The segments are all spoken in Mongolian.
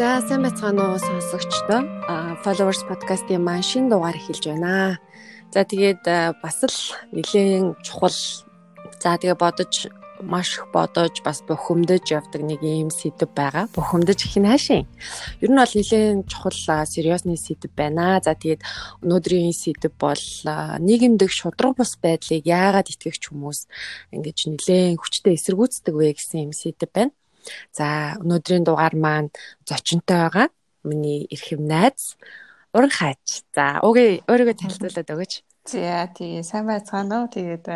За сайн байцгаана уу сонсогчдоо. Followers podcast-ийн маань шинэ дугаар эхэлж байна. За тэгээд бас л нэлээд чухал. За тэгээ бодож маш их бодож бас бухимдаж явдаг нэг ийм сэдв байгаа. Бухимдаж их наашийн. Ер нь бол нэлээд чухал сериосны сэдв байна. За тэгээд өнөөдрийн сэдв бол нийгэмдэх шудраг бус байдлыг яагаад итгэгч хүмүүс ингэж нэлээд хүчтэй эсэргүүцдэг вэ гэсэн юм сэдв байна. За өнөөдрийн дугаар маань зочинтой байгаа. Миний эрхэм найз Уран хаач. За угээ өөрийгөө танилцуулаад өгөөч. За тий сайн байцгаана уу. Тэгээд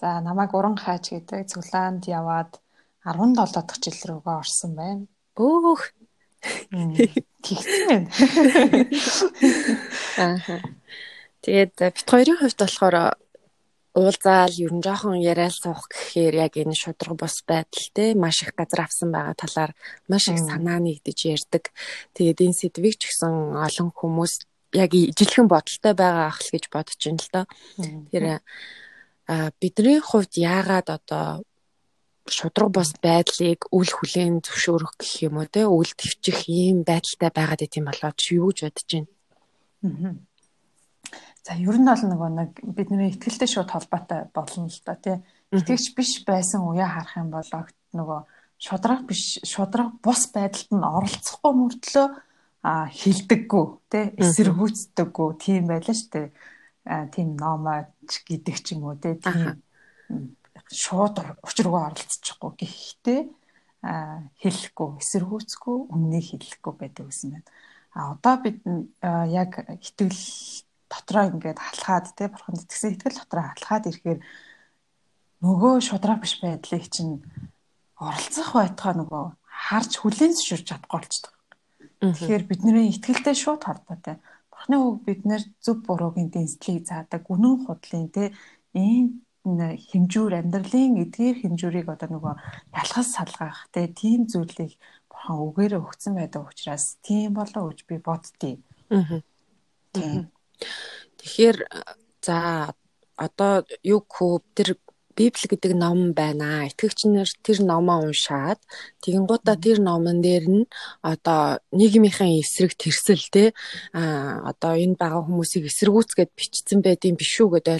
за намайг Уран хаач гэдэг Цуглаанд яваад 17 дахь жил рүүгээ орсон байна. Өөх. Тэгсэн. Аа. Тэгээд бит хоёрын хувьд болохоор уулзаал ер нь жоохон яриад суух гэхээр яг энэ шудраг бус байдал те маш их газар авсан байгаа талаар маш их санаа нэгдэж ярьдаг. Тэгээд энэ сэдвийг ч гэсэн олон хүмүүс яг ижилхэн бодолтой байгаа ах л гэж бодож байна л доо. Тэр бидний хувьд яагаад одоо шудраг бос байдлыг үл хүлээн зөвшөөрөх гэх юм уу те үл твчих ийм байдалтай байгаад идэм болоо чи юу гэж бодож байна? За ер нь бол нөгөө нэг бидний ихтгэлтэй шууд холбоотой болно л да тий. Итгэгч биш байсан уяа харах юм бол нөгөө шудраг биш шудраг бус байдалд нь оролцохгүй мөртлөө хилдэггүй тий эсэргүүцдэггүй тийм байлаа дээ. тийм номооч гэдэг ч юм уу тий тийм шууд учиргүй оролцчихгүй гэхдээ хэлэхгүй эсэргүүцгүй өмнөө хэлэхгүй байдаг гэсэн байна. А одоо бид яг итгэл дотроо ингээд халахад те бурханд итгэсэн итгэл дотроо халахад ирэхээр нөгөө шудраг биш байдлыг чинь оролцох байтугай нөгөө харж хүлээн зөвшөөрч чадахгүй болчихдог. Тэгэхээр бидний итгэлтэй шууд холбоотой. Бурхны үг биднэр зөв буруугийн дэнслийг заадаг, үнэн худлын те энэ хэмжүүр амьдралын эдгээр хэмжүүрийг одоо нөгөө ялхас салгах те тийм зүйлийг бурхан үгээр өгсөн байдаг учраас тийм болоо гэж би боддتي. Аа. Тийм. Тэгэхээр за одоо юу хөө тэр Библи гэдэг ном байна. Итгэгч нар тэр номоо уншаад тэгэнгუутаа тэр номон дээр нь одоо нийгмийнхээ эсрэг тэрсэл те а одоо энэ бага хүмүүсийг эсэргүүцгээд бичсэн байдığım биш үү гэдээ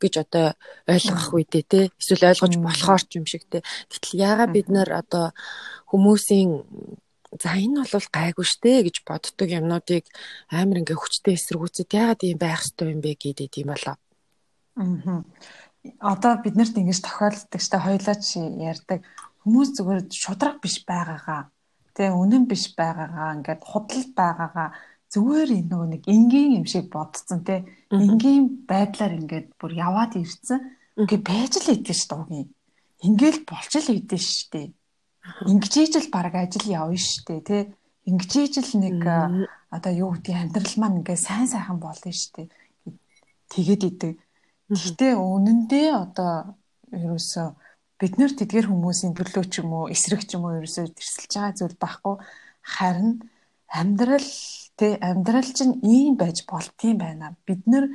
гэж одоо ойлгох үедээ те эсвэл ойлгож болохоор ч юм шиг те. Гэтэл яагаад бид нар одоо хүмүүсийн за энэ бол гайгүй штэ гэж боддог юмнуудыг амар ингээ хүчтэй эсэргүүцэд яагаад ийм байх ёстой юм бэ гэдэг юм болоо. Аа. Одоо биднэрт ингэж тохиолддог штэ хоёлаа чи ярьдаг хүмүүс зүгээр шудраг биш байгаагаа тэгээ үнэн биш байгаагаа ингээд худлал байгаагаа зүгээр энэ нөгөө нэг энгийн юм шиг бодцсон те энгийн байдлаар ингээд бүр яваад ирсэн. Ингээ байж л идэв штэ угийн. Ингээл болж л идэв штэ Ингэж ижил баг ажил явна штэ тий. Ингэж ижил нэг одоо юу гэдэг амьдрал маань ингээ сайн сайхан болно штэ. Тэгээд идэг. Гэхдээ үнэндээ одоо ерөөсөө бид нэр тэдгэр хүмүүсийн төлөө ч юм уу эсрэг ч юм уу ерөөсөө тэрсэлж байгаа зүйл байхгүй харин амьдрал тэ амьдрал чинь ийм байж болтгийн байна. Бид нэр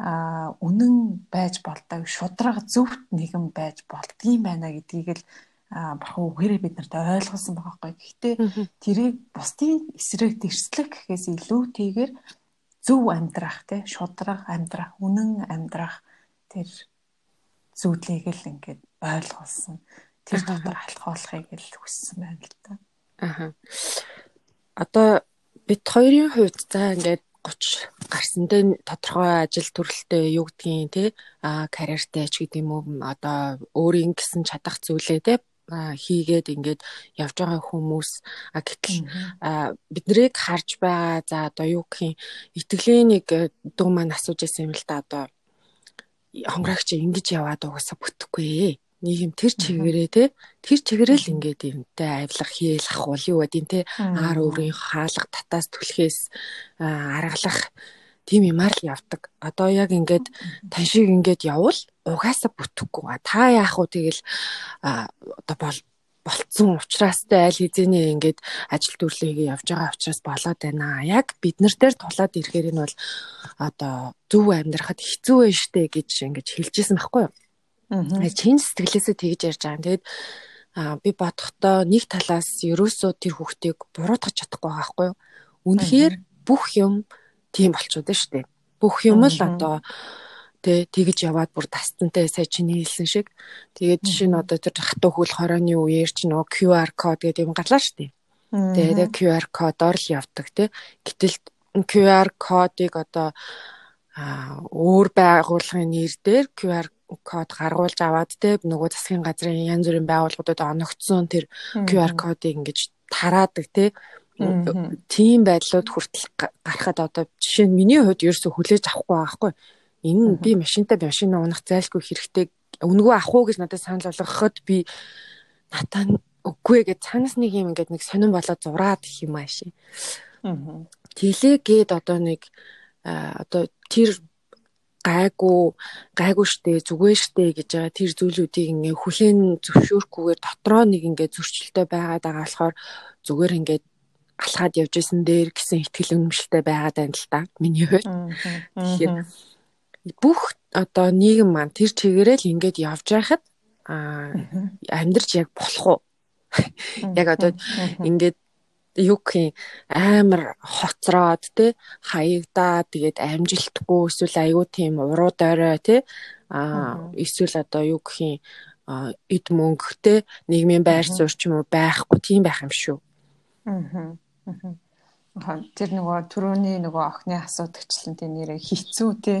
а үнэн байж болдог шудраг зөвхт нэгэн байж болдгийм байна гэдгийг л бурхан үгээрээ бид нарт ойлгуулсан байгаа байхгүй. Гэхдээ тэрийг бусдын эсрэг тэрслэх гэхээс илүүтэйгээр зөв амьдрах тий шудраг амьдрах, үнэн амьдрах тэр зүйлийг л ингээд ойлгуулсан. Тэр дотор алхахыг л хүссэн байна л да. Аа. Одоо бид хоёрын хувьд за ингээд 30 гарсан дээр тодорхой ажил төрөлтэй юу гэдгийг те а карьертэй ч гэдэг юм уу одоо өөрийн гэсэн чадах зүйлээ те хийгээд ингээд явж байгаа хүмүүс. А гэтэл биднийг харж байгаа за одоо юу гэх юм итгэлийн нэг э, дүү маань асууж байсан юм л да одоо. Хонгорогч ингэж яваад угаасаа бүтэхгүй. Нийгэм тэр чигээрээ те тэр чигээрээ л ингээд юмтай авилах хийлах бол юу гэдэг те аар өөрийн хаалга татаас түлхээс аргалах тийм юмар л явдаг. Одоо яг ингээд тань шиг ингээд явал угаасаа бүтэхгүй. Та яах вэ тэгэл одоо бол болцсон ухраастай аль хэзээний ингээд ажил төрлөгийг явж байгаа учраас болоод байна. Яг бид нар дээр тулаад ирэхээр нь бол одоо зөв амьдрахад хэцүү байж штэ гэж ингэж хэлжсэн байхгүй юу? Аа. Чин сэтгэлээсээ тэгж ярьж байгаа. Тэгээд а би бодохдоо нэг талаас ерөөсөө тэр хүүхдийг буруутгах чадахгүй байгаа байхгүй юу. Үнэхээр бүх юм тийм болчиход шүү дээ. Бүх юм л одоо тэ тэгж яваад бүр тасцантай сая чиний хэлсэн шиг тэгээд жишээ нь одоо тэр хатуу хөл хорооны үеэр чи нөгөө QR код гэдэг юм галаа шүү дээ. Тэгээд QR кодоор л явдаг тэ. Гэтэл QR кодыг одоо өөр байгууллагын нэр дээр QR код гаргуулж аваад те нөгөө засгийн газрын янз бүрийн байгууллагуудад оногдсон тэр QR кодыг ингэж тараадаг те тийм байдлууд хүртэл гарахад одоо жишээ нь миний хувьд ерөөсө хүлээж авахгүй байгаа хгүй энэ би машинтай машин унах зайлшгүй хэрэгтэй өнгөө ах уу гэж надад санал болгоход би натаа үгүй гэж цаанаас нэг юм ингээд нэг сонирн болоод зураад их юм ааши. Тэлээ гээд одоо нэг одоо тэр гайгүй гайгүй штэ зүгээр штэ гэж байгаа тэр зүйлүүдийг ингээ хүлээн зөвшөөрөхгүйгээр дотроо нэг ингээ зөрчилтэй байгаад байгаа болохоор зүгээр ингээ алхаад явж исэн дээр гэсэн ихтгэл үнэмшилтэй байгаад байна л та миний хувьд. Тэгэхээр бүх одоо нийгэм маань тэр чигээрээ л ингээд явж байхад а амьдрч яг болох уу? Яг одоо ингээд юу гэх амар хоцроод те хаягдаа тэгээд амжилтгүй эсвэл аюу тийм уруу дойроо те а эсвэл одоо юу гэх эд мөнгөтэй нийгмийн байр суурь ч юм уу байхгүй тийм байх юм шүү. Аа. Тэр нөгөө түрүүний нөгөө охины асуудагчлан тийм нэрээ хитцүү те.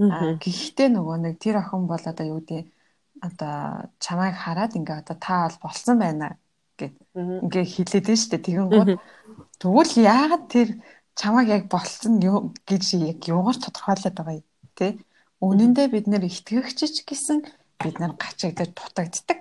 А гэхдээ нөгөө нэг тэр охин бол одоо юу гэдэг одоо чамайг хараад ингээ одоо та бол болсон байна гэд ингээ хэлээд нь штэ. Тэгэн гоо тэгвэл яагаад тэр чамайг яг болцсон гэж яг юугаар тодорхойлоод байгаа те үнэндээ бид нэр итгэгчч гэсэн бид нар гачигдад дутагддаг.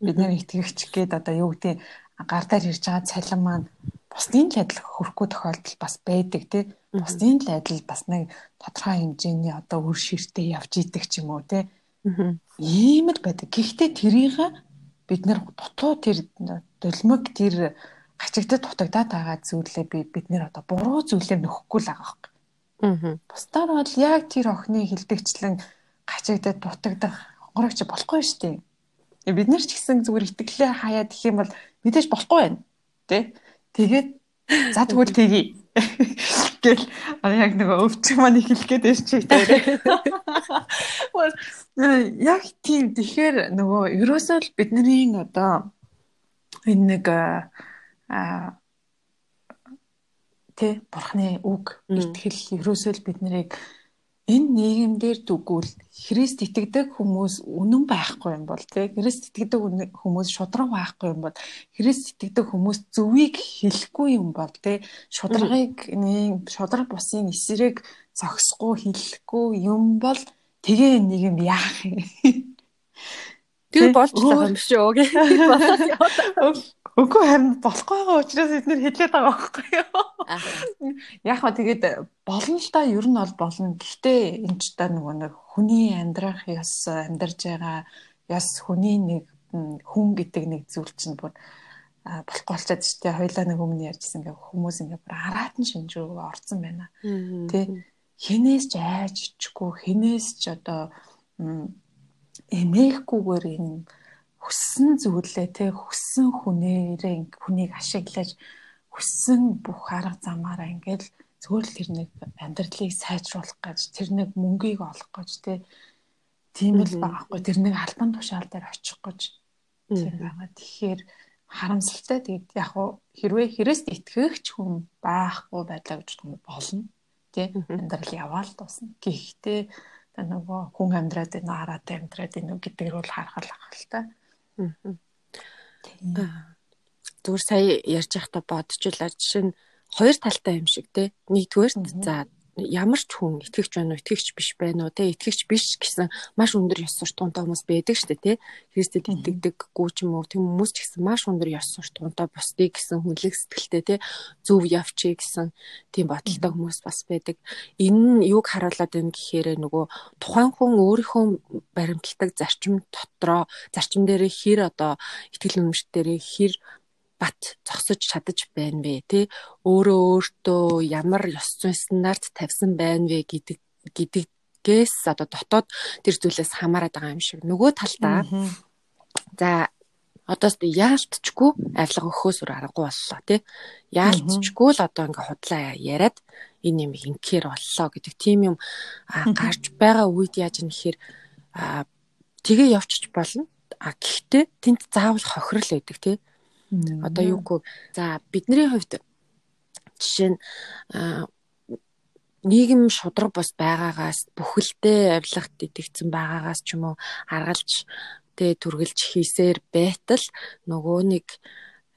Бид нэр итгэгч гээд одоо юу гэдэг гардаар ирж байгаа цалин маань бусдын л адил хөрөхгүй тохиолдол бас байдаг тий бусдын л адил бас нэг тодорхой хэмжээний одоо үр ширтээ явж идэг ч юм уу тий ийм л байдаг гэхдээ тэрийг бид нэр дутуу тэр дөлмөг тэр гачигдад дутагдаад байгаа зүйлээ би бид нэр одоо буруу зүйлээр нөхгүй л байгаа байхгүй. Аа. Бусдаар бол яг тэр охины хилдэгчлэн гачигдад дутагдах хонгорогч болохгүй шүү дээ. Бид нар ч гэсэн зүгээр итгэлээ хаяад их юм бол мэдээж болохгүй байна. Тэ? Тэгээд за тэгвэл тгий. гэл яг нөгөө өвчин маань эхлэх гээд байна чи тэр. Яг тийм тэгэхээр нөгөө ерөөсөө л бидний одоо энэ нэг а тэ бурхны үг итгэл ерөөсөө л бид нарыг энэ нийгэмдэр дүгүүл Христ итгэдэг хүмүүс үнэн байхгүй юм бол тий Христ итгэдэг хүмүүс шудраг байхгүй юм бол Христ итгэдэг хүмүүс зөвийг хэлэхгүй юм бол тий шударгыг нэг шудраг бусын эсрэг зогсохгүй хэлэхгүй юм бол тэгээ нэг юм яах юм? Тэр болж байгаа юм шүү яваад. Үгүй харин болохгүй байгаа учраас бид нэр хэлээд байгаа байхгүй юу? Яг хаа тэгээд болно л да ер нь бол болно. Гэхдээ энэ ч та нөгөө нэг хүний амьдрах ёс амьдарж байгаа ёс хүний нэг хүн гэдэг нэг зүйл чинь бүр болохгүй болчиход шүү дээ. Хоёлаа нэг өмнө ярьжсэн ингээ хүмүүс ингээ бүр араад нь шинжүү орцсон байна. Тэ хинээс ч айж ичгүй хинээс ч одоо эмээхгүйгээр энэ хүссэн зүйлээ те хүссэн хүнээрээ хүнийг ашиглаж хүссэн бүх арга замаараа ингээл зөвөр л тэр нэг амьдралыг сайжруулах гэж тэр нэг мөнгийг олох гэж те. Тийм л байгаахгүй тэр нэг албан тушаал дээр очих гэж тийм байгаа. Тэгэхээр харамсалтай тэгээд яг хуу хэрвээ хэрэгст итгэгч хүн байхгүй байлаа гэж болно тий амьдрал яваал дуусна. Гэхдээ нөгөө хүн амьдраад байна хараатай амьдраад байна гэдгээр бол харах л ахал та. Зүгээр сая ярьж байхдаа бодчихлаа. Жишээ нь хоёр талтай юм шиг те. Нэгдүгээр за ямар ч хүн итгэгч байна уу итгэгч биш байна уу те. Итгэгч биш гэсэн маш өндөр ёс суртахуунтай хүмүүс байдаг шүү дээ те. Христэд итгэдэггүй ч юм уу тийм хүмүүс ч гэсэн маш өндөр ёс суртахуунтай бусдыг гэсэн хүнлэг сэтгэлтэй те. Зөв явчээ гэсэн тийм бодолтой хүмүүс бас байдаг. Энэ нь юг харуулад байна гэхээр нөгөө тухайн хүн өөрийнхөө баримтлагдаг зарчим дотроо зарчим дээр хэр одоо итгэл үнэмшил дээр хэр бат зогсож чадаж байна вэ тий өөрөө өөртөө ямар ёс зүйн стандарт тавьсан байна вэ гэдэг гэдгээс одоо дотоод тэр зүйлээс хамаарат байгаа юм шиг нөгөө талдаа за одоос яалтчгүй авилга өгөхөөс өөр аргагүй боллоо тий. Яалтчгүй л одоо ингээ худлаа яриад энэ юм инкээр боллоо гэдэг тийм юм гарч байгаа үед яаж нэхэр тэгээ явчих болно. А гэхдээ тэнд заавал хохирол байдаг тий. Одоо юугүй за бидний хувьд жишээ нь нийгэм шудраг бос байгаагаас бүхэлдээ авилгад итгэцэн байгаагаас ч юм уу аргалж тэ түргэлж хийсээр байтал нөгөө нэг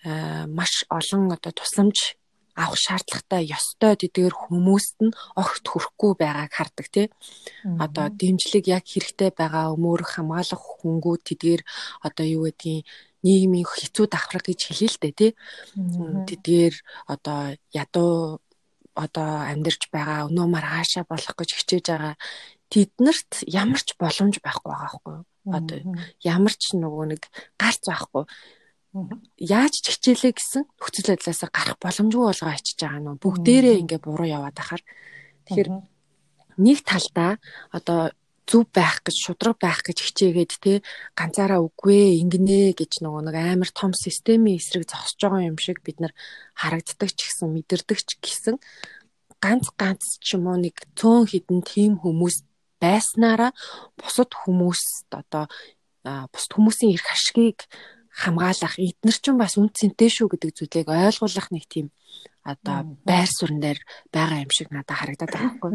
маш олон одоо тусламж авах шаардлагатай ёстой тэдгээр хүмүүст нь огт хүрэхгүй байгааг хардаг тий. Одоо дэмжлэг яг хэрэгтэй байгаа өмөөрөх хамгаалах хүнгүүд тэдгээр одоо юу гэдгийг нийгмийн хэцүү давхраг гэж хэлээ л дээ тий. Тэдгээр одоо ядуу одоо амьдарч байгаа өнөө маргаашаа болох гэж хичээж байгаа тэднэрт ямар ч боломж байхгүй байгаа юу? Одоо ямар ч нөгөө нэг гарц байхгүй. Яаж ч хичээлээ гэсэн нөхцөл байдлаасаа гарах боломжгүй болгоо ачиж байгаа нөө бүгдээрээ ингээ буруу яваад ахаар тэгэхээр нэг талдаа одоо зүв байх гэж шудраг байх гэж хичээгээд те ганцаараа үгүй ингэнэ гэж нөгөө нэг амар том системийн эсрэг зогсож байгаа юм шиг бид нар харагддаг ч гэсэн мэдэрдэг ч гэсэн ганц ганц ч юм уу нэг цөөн хідэн тийм хүмүүс байснараа бусад хүмүүст одоо бусад хүмүүсийн эрх ашгийг хамгаалах эднэр ч бас үн цэнтэй шүү гэдэг зүйлийг ойлгуулах нэг тийм одоо байр суурин дээр байгаа юм шиг надад харагдаад байгаа байхгүй.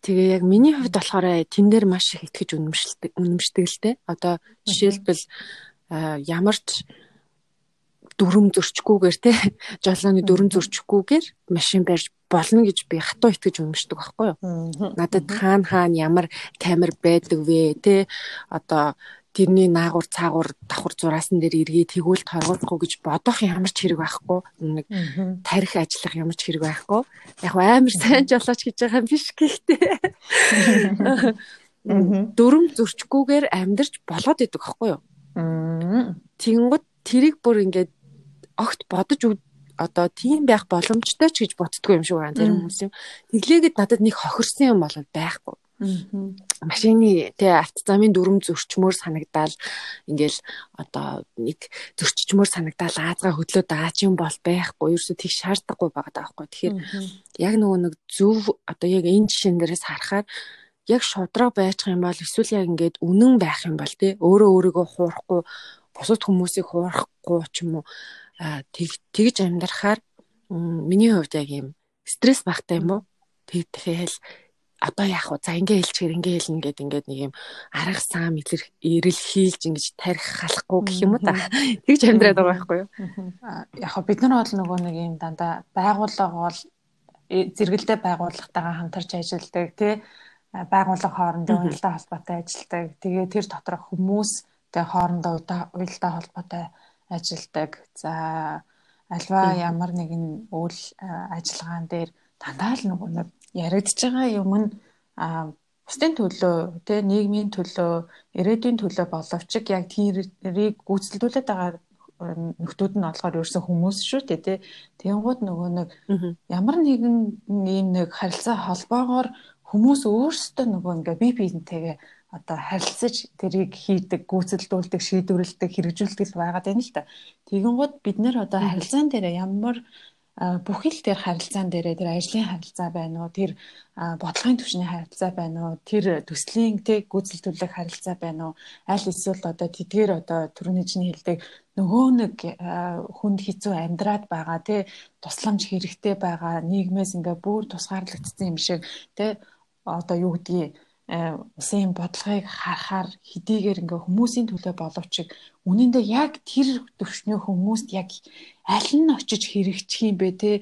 Тэгээ яг миний хувьд болохоор тэн дээр маш их итгэж үнэмшилдэг үнэмшдэг л дээ. Одоо жишээлбэл ямар ч дүрм зөрчгүүгээр те жолооны дүрм зөрчгүүгээр машин барьж болно гэж би хатуу итгэж үнэмшдэг байхгүй юу. Надад хаана хаана ямар камер байдаг вэ те? Одоо тэрний наагур цаагур давхар зураасан дээр эргээ тэгвэл торгуулахгүй гэж бодох ямар ч хэрэг байхгүй. Нэг тарих ажиллах ямар ч хэрэг байхгүй. Яг амар сайн жолооч гэж байгаа юм биш гэхдээ. Дөрөм зөрчгүүгээр амьдарч болоод идэг байхгүй юу? Тэгэнгუთ тэрийг бүр ингээд огт бодож одоо тийм байх боломжтой ч гэж боддгоо юм шиг байна. Зарим хүмүүс юм. Тэглээгээд надад нэг хохирсон юм бол байхгүй машины тэ автозамын дүрм зөрчмөр санагдаал ингээл одоо нэг зөрччмөр санагдаал аазгаа хөдлөө дааж юм бол байхгүй ерөөсө тийх шаардлагагүй байгаа даахгүй. Тэгэхээр яг нөгөө нэг зөв одоо яг энэ жишээн дээрээс харахаар яг шудраа байчих юм бол эсвэл яг ингээд үнэн байх юм бол тий өөрөө өөрийгөө хуурахгүй бусад хүмүүсийг хуурахгүй ч юм уу тэгж амьдрахаар миний хувьд яг юм стресс багтай юм уу? Тэг тэгэхээр одоо яах вэ? За ингээ хэлчихэр ингээ хэлнэ гэд ингээд нэг юм арга сам ирэл хийлж ингэж тарих халахгүй гэх юм уу та. Тэгж амьдраад байгаа байхгүй юу? Яг хоо бид нар бол нөгөө нэг юм дандаа байгууллага бол э, зэрэгэлдээ байгууллагатайгаа хамтарч ажилладаг тий байгууллага хоорондын уялдаа холбоотой ажилладаг. Тэгээ тэр доторх хүмүүс тэгээ хоорондоо уялдаа холбоотой ажилладаг. За альва ямар нэгэн үйл ажиллагаан дээр дандаа л нөгөө нэг яригдж байгаа юм нь бусдын төлөө тэ нийгмийн төлөө ирээдүйн төлөө боловч яг тэрийг гүйцэлдүүлээд байгаа нөхдүүд нь болохоор ерөөсөн хүмүүс шүү дээ тий. Тэнгууд нөгөө нэг ямар нэгэн ийм нэг харилцаа холбоогоор хүмүүс өөрсдөө нөгөө ингээ бие биентэйгээ одоо харилцаж тэрийг хийдэг, гүйцэлдүүлдэг, шийдвэрлэдэг, хэрэгжүүлдэг л байгаад байна л та. Тэгэнгუთ бид нэр одоо харилцаан дээр ямар бүхэл тэр харилцаан дээрээ тэр ажлын харилцаа байна уу? Тэр бодлогын түвшний харилцаа байна уу? Тэр төслийн тэг гүйцэлдүүлэх харилцаа байна уу? Аль эсвэл одоо тэдгээр одоо түрүүний чинь хэлдэг нөгөө нэг хүнд хэцүү амьдраад байгаа тий тусламж хэрэгтэй байгаа нийгмээс ингээ бүр тусгаарлагдсан юм шиг тий одоо юу гэдгийг улсын бодлогыг харахаар хэдийгээр ингээ хүмүүсийн төлөө боловч үнэндээ яг тэр төвшний хүмүүст яг аль нь очиж хэрэгжих юм бэ те?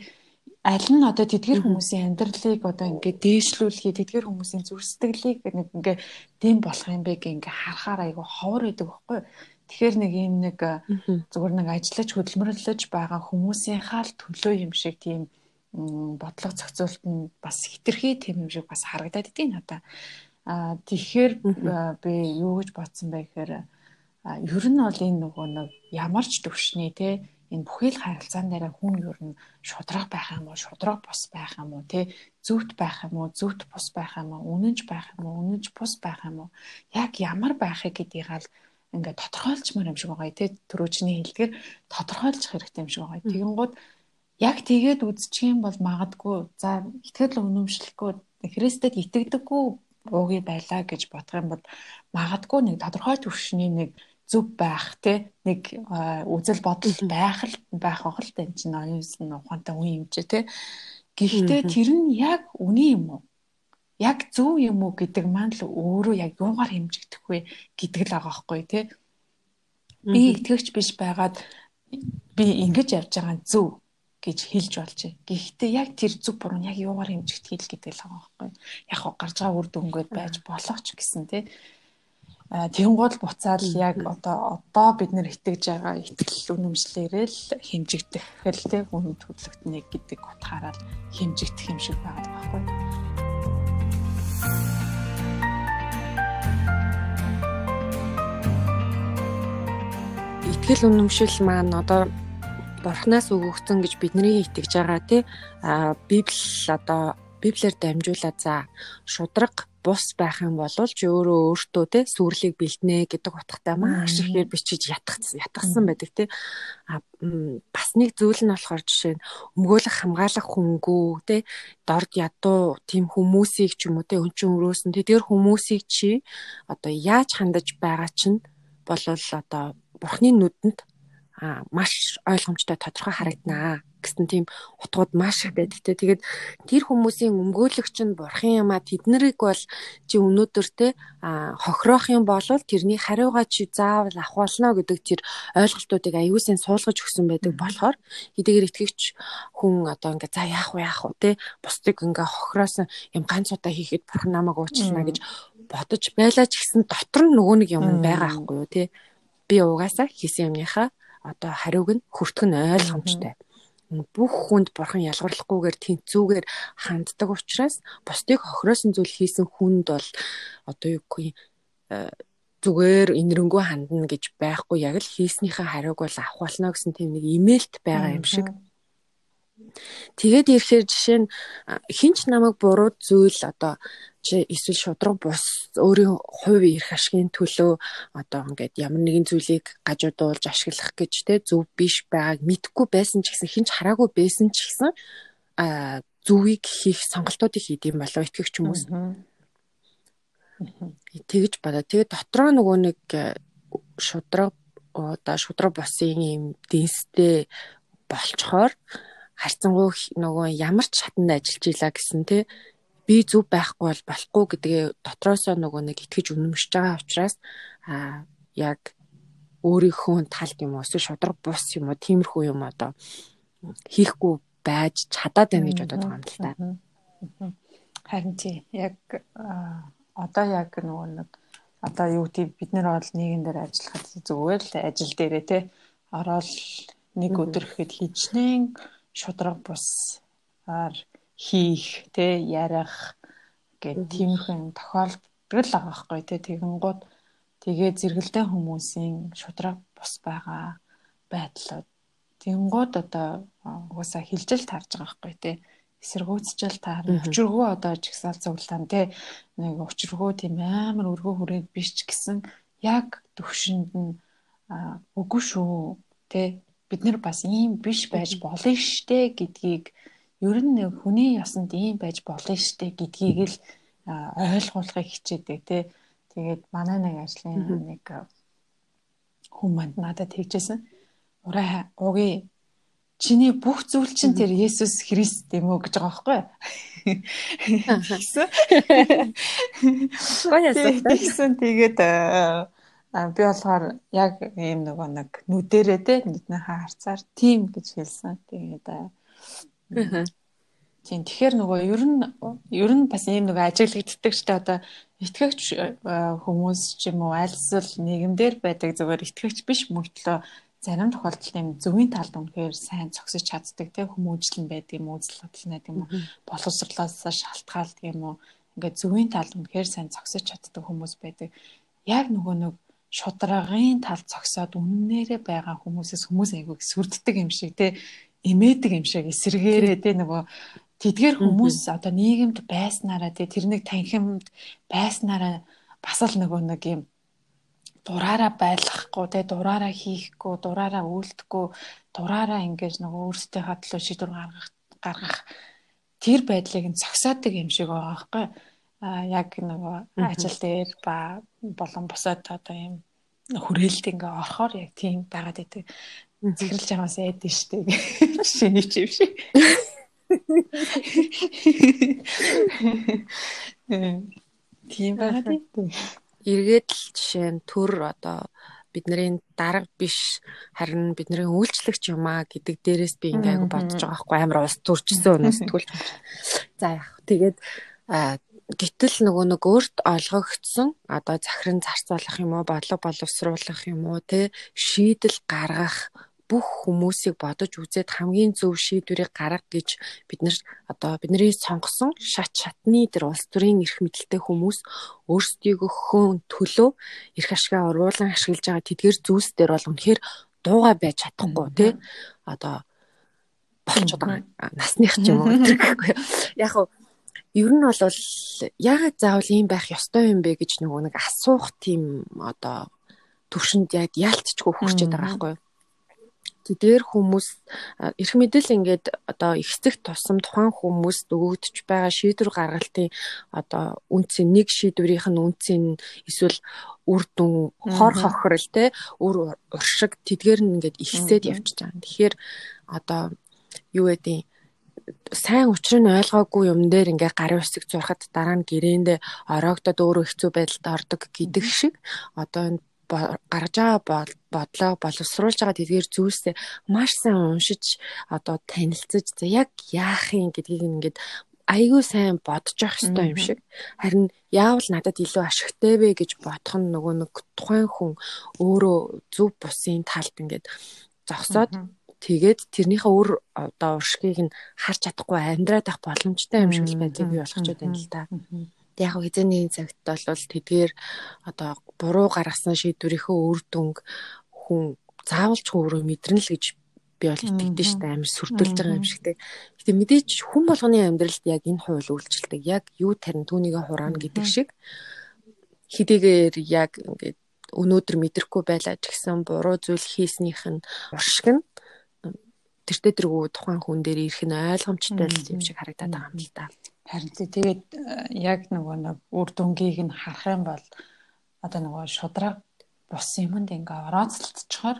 Аль нь одоо тэдгэр хүмүүсийн амьдралыг одоо ингээ дээшлүүлэхий тэдгэр хүмүүсийн зүрх сэтгэлийг нэг ингээ дэм болох юм бэ гэх ингээ харахаар айгу ховор байдаг байхгүй. Тэгэхээр нэг юм нэг зүгээр нэг ажиллаж хөдөлмөрлөж байгаа хүмүүсийнхаа л төлөө юм шиг тийм бодлого зохицуулт нь бас хитрхи тийм юм шиг бас харагдаад идэв надаа. Аа тэгэхээр би юу гэж бодсон бэ гэхээр ер нь бол энэ нөгөө нэг ямар ч төвшний те энэ бүхэл харилцаан дээр хүн ер нь шудраг байх юм уу шудраг бус байх юм уу те зөвхт байх юм уу зөвхт бус байх юм уу үнэнч байх юм уу үнэнч бус байх юм уу. Яг ямар байхыг гэдгийг аль ингээд тодорхойлчмаар юм шиг байгаа тий төрөөчний хэлдгэр тодорхойлж хэрэгтэй юм шиг байгаа. Тэгэнгუთ яг тэгээд үзчих юм бол магадгүй за итгэл үнэмшлэхгүй Христэд итгэдэггүй уугийн байлаа гэж бодох юм бол магадгүй нэг тодорхой төвшний нэг зүв байх те нэг үзэл бодол байх л байх байгаа л энэ чинь оюунсан ухаантай үе юм чи те гэхдээ тэр нь яг үний юм уу? Яг зөв юм уу гэдэг маань л өөрөө яг юугаар хэмжигдэх вэ гэдэг л байгаа байхгүй тий. Би итгэгч биш байгаад би ингэж явж байгаа зөв гэж хэлж болж байна. Гэхдээ яг тэр зөв буруу нь яг юугаар хэмжигдэх л гэдэг л байгаа байхгүй. Яг гарч байгаа үр дүнгээд байж болох ч гэсэн тий. А тэгэн гол буцаал яг одоо одоо бид нэр итгэж байгаа итгэл үнэмшлэрээ л хэмжигдэх хэл тий хүн төрлөختнэ гэдэг утгаараа хэмжигдэх юм шиг байгаа байхгүй. Итгэл үнэмшил маань одоо Бурханаас өгөгдсөн гэж бидний итгэж байгаа тий а Библи одоо Библиэр дамжуулаад за шудраг бус байх юм бол ч өөрөө өөртөө те сүрлийг бэлднэ гэдэг утгатай маш ихээр бичиж ятгсан ятгсан байдаг те. А бас нэг зүйл нь болохоор жишээ нь өмгөөлөх хамгаалах хөнгүү те дорд ядуу тийм хүмүүсийг ч юм уу те өн чин өрөөсөн те тэр хүмүүсийг чи одоо яаж хандаж байгаа чинь болвол одоо бурхны нүдэнд маш ойлгомжтой тодорхой харагданаа гэсэн тийм утгууд маш их байдаг те. Тэгээд тэр хүмүүсийн өмгөөлөгч нь бурхан юм а тэднэрийг бол чи өнөөдөр те хохироох юм бол тэрний хариугаа чи заавал авахулна гэдэг тэр ойлголтуудыг аюулсын суулгаж өгсөн байдаг болохоор хэдийгээр итгэгч хүн одоо ингээ за яах вэ яах вэ те бусдыг ингээ хохироосон юм ганц удаа хийхэд бурхан намайг уучлана гэж бодож байлаа ч гэсэн дотор нь нөгөө нэг юм байгаа байхгүй юу те. Би угаасаа хийсэн юмныхаа одоо хариуг нь хүртэх нь ойлгомжтой. Бүх хүнд бурхан ялгарлахгүйгээр тэнцүүгээр ханддаг учраас бусдыг хохироосон зүйл хийсэн хүнд бол одоо юу гэх юм э, зүгээр инэрэнгүү хандна гэж байхгүй яг л хийснийхээ хариуг бол авах болно гэсэн тийм нэг имэйлт байгаа юм шиг. Тэгээд ирэхээр жишээ нь хинч намайг буруу зүйл одоо чи эсвэл шудраг бус өөрийн хувь эрх ашигын төлөө одоо ингээд ямар нэгэн зүйлийг гажуудуулж ашиглах гэж те зөв биш байгааг мэдхгүй байсан ч гэсэн хинч хараагүй байсан ч гэсэн а зүвийг хийх сонголтуудыг хийдэм болоо итгэгч хүмүүс. Тэгэж бодоо. Тэгээ дотроо нөгөө нэг э, шудраг одоо шудраг босын юм дэнстэй болчхоор харьцангуй нөгөө ямар ч шатанд ажиллаж ийла гэсэн те би зүв байхгүй бол болохгүй гэдгээ дотроосоо нөгөө нэг итгэж үнэмшиж байгаа учраас а яг өөрийнхөө талд юм уу эсвэл шудраг бус юм уу тиймэрхүү юм одоо хийхгүй байж чадаад байна гэж бодоод байгаа юм л та. Харин тий яг одоо яг нөгөө нэг одоо юу гэдэг бид нар бол нийгэм дээр ажиллахад зүгээр л ажил дээрээ те ороод нэг өдөр ихэд хичнээн шудраг бусаар хийх те ярих гэдэг тиймэрхүү тохиолдол л байгаа байхгүй те тэгэн гууд тэгээ зэрэгэлдээ хүмүүсийн шудраг бус байгаа байдлууд. Тэнгууд одоо угаасаа хилжил таарж байгаа байхгүй те эсэргүүцжил таарна. Өчргөө одоо жигсаал цуглаан те нэг өчргөө тийм амар өргөө хүрээд биш ч гэсэн яг төвшөнд нь үгүй шүү те бид нар бас ийм биш байж болно штэ гэдгийг ер нь хүний ясанд ийм байж болно штэ гэдгийг л ойлгуулахыг хичээдэг тий. Тэгээд манай нэг ажлын нэг манд надад тэгжсэн. Ураа ууги чиний бүх зүйл чинь тэр Есүс Христ юм уу гэж байгаа байхгүй. Гоёсэн. Тэгээд би болохоор яг ийм нөгөө нэг нүдэрээ те нүднээ харцаар тийм гэж хэлсэн. Тэгээд тийм тэгэхээр нөгөө ер нь ер нь бас ийм нөгөө ажиглагддаг ч та одоо итгэгч хүмүүс ч юм уу альсвал нийгэмдэр байдаг зүгээр итгэгч биш мөртлөө зарим тохиолдолд юм зөвийн талд үнэхээр сайн зогсож чаддаг те хүмүүжлэн байдаг юм үзэл бодол нэг юм боловсрлоос шалтгаалдаг юм уу ингээд зөвийн талд үнэхээр сайн зогсож чаддаг хүмүүс байдаг. Яг нөгөө нэг шударгын тал цогсоод үннээрээ байгаа хүмүүсээс хүмүүс айгүйг сүрддэг юм шиг те имээдэг юм шиг эсэргээрээ те нөгөө тэдгээр хүмүүс одоо нийгэмд байснараа те тэр нэг танхимд байснараа бас л нөгөө нэг юм дураараа байлгахгүй те дураараа хийхгүй дураараа үйлдэхгүй дураараа ингэж нөгөө өөрсдийнхөө төлөө шийдвэр гаргах гаргах тэр байдлыг нь зогсоодог юм шиг байгаа байхгүй а яг нөгөө ажил дээр ба болон босоод одоо юм хүрээлт ингээ орохоор яг тийм байгаад байдаг Захирлж ямаас айдэн штэ. Шиний ч юм шиг. Тийм байгаад байдаг. Эргээд л жишээ нь төр одоо бидний дарга биш харин бидний үйлчлэгч юм а гэдэг дээрээс би ингээ айгу бодож байгаа байхгүй. Амар ус төрчсөн өнөөс тэгвэл. За яг тэгээд гэтэл нөгөө нэг өөрт олгогдсон одоо захиран зарцуулах юм уу бодлого боловсруулах юм уу те шийдэл гаргах бүх хүмүүсийг бодож үзээд хамгийн зөв шийдвэрийг гарга гэж бид нар одоо бидний сонгосон шат шатны тэр улс төрийн эрх мэдэлтэй хүмүүс өөрсдийнхөө төлөө эрх ашгаа уруулан ашиглаж байгаа тэдгээр зүйлс дээр бол үнэхээр дууга байж чадахгүй тий одоо болж байгаа насных ч юм уу яг хав ер нь бол яагаад заавал ийм байх ёстой юм бэ гэж нөгөө нэг асуух тийм одоо төвшөнд яг яалтчгүй хөгчөд байгаа байхгүй юу? Тэдгээр хүмүүс эрх мэдэл ингээд одоо ихцэх тусам тухайн хүмүүст өгөгдөж байгаа шийдвэр гаргалтын одоо үнцийн нэг шийдвэрийнх нь үнцийн эсвэл үр дүн хор хохирол те үр уршиг тэдгээр нь ингээд ихсээд явчихж байгаа. Тэгэхээр одоо юу гэдэг сайн учрыг нь ойлгоогүй юм дээр ингээ гарын үсэг зурхад дараа нь гэрээндээ ороогдоод өөрөө хэцүү байдалд ордог гэдэг шиг одоо энэ гарч байгаа бодлоо боловсруулж байгаа тэдгээр зүйлсээ маш сайн уншиж одоо танилцаж за яг яах юм гэдгийг ингээд айгүй сайн бодож явах хэрэгтэй юм шиг. Харин яавал надад илүү ашигтай вэ гэж бодох нь нөгөө нэг тухайн хүн өөрөө зөв бусын талд ингээд зогсоод тэгээд тэрнийхээ өөр одоо уршгийг нь харж чадахгүй амьдраад авах боломжтой юм шиг байдлыг бий болгочиход байна л та. Яг хэзээний цагт бол тэдгээр одоо буруу гаргасан шийдвэрийнхөө үр дүнг хүн заавалч өөрөө мэдэрнэ л гэж би бол итгэдэж штэ амар сүрдүүлж байгаа юм шиг те. Гэтэ мэдээч хүн болгоны амьдралд яг энэ хууль үйлчлдэг. Яг юу тарин түүнийг хураана гэдэг шиг. Хэдийгээр яг ингээд өнөөдөр мэдрэхгүй байлаа ч гэсэн буруу зүйл хийснийх нь уршиг нь тэртээ тэргүү тухайн хүн дээр ирэх нь ойлгомжтой л юм шиг харагдаад байгаа юм л да. Харин тэгээд э, яг нөгөө нэг үр дүнгийг нь харах юм бол одоо нөгөө шудраг бус юмд ингээ орооцолтчоор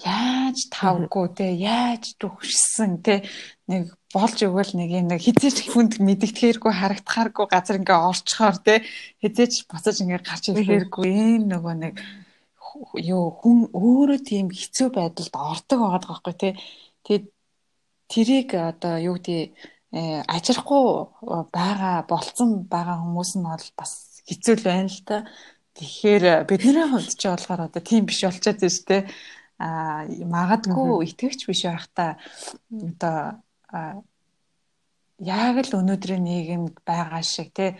яаж тавгүй те яаж төгшсөн те нэг болж өгвөл нэг юм нэг хизээч хүнд мэддэхээргүй харагдахааргүй газар ингээ орчхоор те хизээч буцаж ингээ гарч ирэхээргүй энэ нөгөө нэг юу хүн өөрөө тийм хэцүү байдалд ордог байгаа байхгүй те тэгээд тэрийг одоо юу гэдэг Э, ажирахгүй э, байгаа болцсон байгаа хүмүүс нь бол бас хэцүү л байна л та. Тэгэхээр э, бидний хувьд ч болохоор одоо тийм биш болчиход байна шүү дээ. Аа магадгүй итгэвч биш байх та одоо яг л өнөөдрийн нийгэмд байгаа шиг те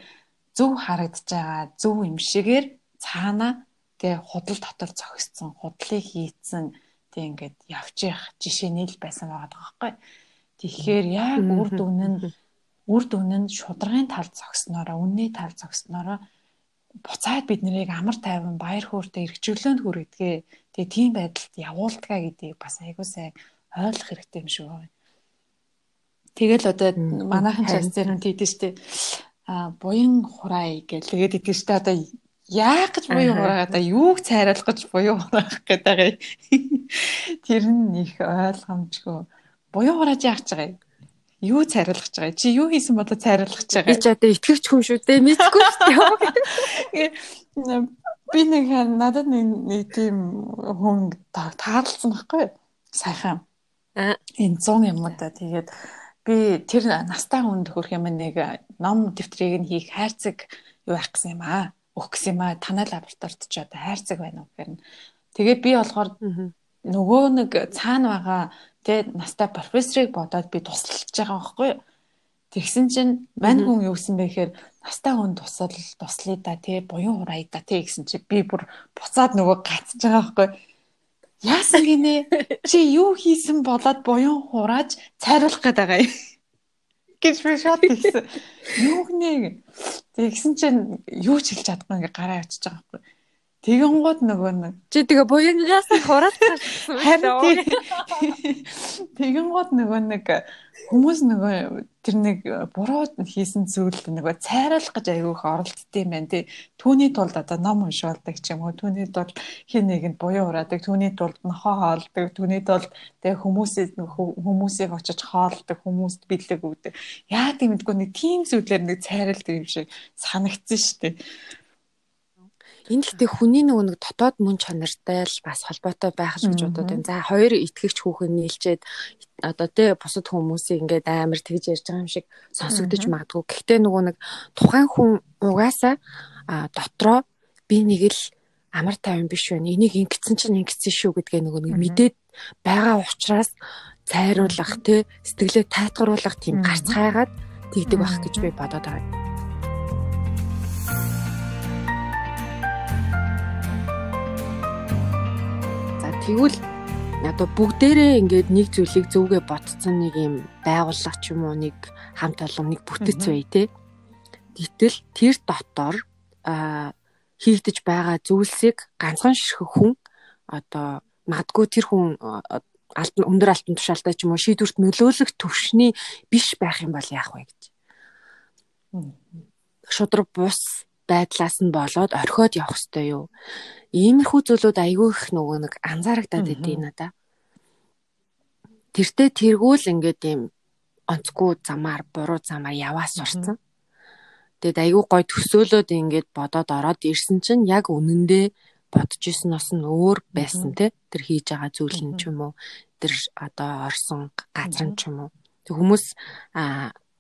зөв харагдаж байгаа зөв юм шигээр цаана те худал дотор зогссон худлыг хийцэн те ингээд явчих жишээний л байсан байгаа байхгүй. Тэгэхээр яг үр дүн нь үр дүн нь шударгын тал зогсноороо, үнний тал зогсноороо буцаад бид нарыг амар тайван баяр хөөртэй эргжүүлээнд хүргэдгээ. Тэгээ тийм байдалд явуулдгаа гэдгийг бас айгуу сайн ойлгох хэрэгтэй юм шиг байна. Тэгэл одоо манайхан ч зэрэг тийдэж штэ а буян хурай гэж тэгээд идэв штэ одоо яах гэж буян хураа одоо юуг цайруулах гэж буян хураах гэдэг. Тэр нь их ойлгомжгүй буян хурааж яах гэж байгаа юм? Юу цайруулах гэж байгаа? Чи юу хийсэн болоо цайруулах гэж байгаа? Би ч одоо итгэвч хүн шүү дээ. Мэдгүй шүү дээ. Би нэг надад нэг тийм хүн таарлцсан байхгүй юу? Сайхан. Энэ 100 юм уу да. Тэгээд би тэр настай хүнд хөрөх юм нэг ном дэвтрийг нь хийх хайрцаг юу байх гэсэн юм аа. Өгөх гэсэн юм аа. Танай лабораторид ч одоо хайрцаг байна уу гэхээр. Тэгээд би болохоор нөгөө нэг цаана байгаа Тэ настай профессорыг бодоод би тусалж байгаа байхгүй юу? Тэгсэн чинь мань хүн юу гэсэн бэ гэхээр настай хүн тусал туслая да тий буян хураа да тий гэсэн чи би бүр буцаад нөгөө гацж байгаа байхгүй? Яасан гинэ? Чи юу хийсэн болоод буян хурааж цайруулах гээд байгаа юм? Гэж би шат хийсэн. Юу гинэ? Тэгсэн чинь юу ч хэлж чадахгүй ингээ гараа авчиж байгаа байхгүй? Тэгэн гот нөгөө нэг чи тэгээ буянгаас хураалт гарсан харин тэгэн гот нөгөө нэг хүмүүс нөгөө тэр нэг буруу хийсэн зүйл нөгөө цайруулах гэж айгүйх оролдсон юм байна тий. Түүний тулд одоо ном уншуулдаг ч юм уу, түүний тулд хин нэгэнд буян ураадаг, түүний тулд нохоо хоолдог, түүний тулд тэгээ хүмүүсийг хүмүүсийг очиж хоолдог, хүмүүст бэлэг өгдөг. Яа тийм мэдгүй нэг тийм зүйлээр нэг цайруулдаг юм шиг санагдсан шүү дээ. Энэ тэг хүний нөгөө нэг дотоод мөн чанартай л бас холбоотой байх л гэж бодод байна. За хоёр итгэгч хүүхэн нийлчээд одоо тий бусад хүмүүсийг ингээд амар тэгж ярьж байгаа юм шиг сонсогдож магадгүй. Гэхдээ нөгөө нэг тухайн хүн угаасаа дотроо би нэг л амар тайван биш байна. Энийг ингэсэн чинь ингэсэн шүү гэдгээ нөгөө нэг мэдээд байгаа учраас цайруулах тий сэтгэлээ тайтгаруулах тийм гарц хайгаад тэгдэг байх гэж би бодоод байгаа. Тэгвэл одоо бүгдээрээ ингээд нэг зүйлийг зөвгөө ботцсон нэг юм байгууллага ч юм уу нэг хамт олон нэг бүтэц бай тээ. Гэтэл тэр дотор а хийгдэж байгаа зүйлсийг ганцхан ширхэх хүн одоо магадгүй тэр хүн алтан өндөр алтан тушаалтай ч юм уу шийдвэрт нөлөөлөх төвшний биш байх юм бол яах вэ гэж. Шудраг бус байдлаас нь болоод орхиод явах ёстой юу? Иймэрхүү зүйлүүд айгүй их нөгөө нэг анзаарагдаад идэв надаа. Тэртээ тэргүүл ингээд юм онцгүй замаар буруу замаар яваа сурцсан. Тэгэд айгүй гой төсөөлөд ингээд бодоод ороод ирсэн чинь яг үнэндээ бодож ирсноос нь өөр байсан те. Тэр хийж байгаа зүйл нь ч юм уу тэр одоо орсон газар нь ч юм уу. Тэг хүмүүс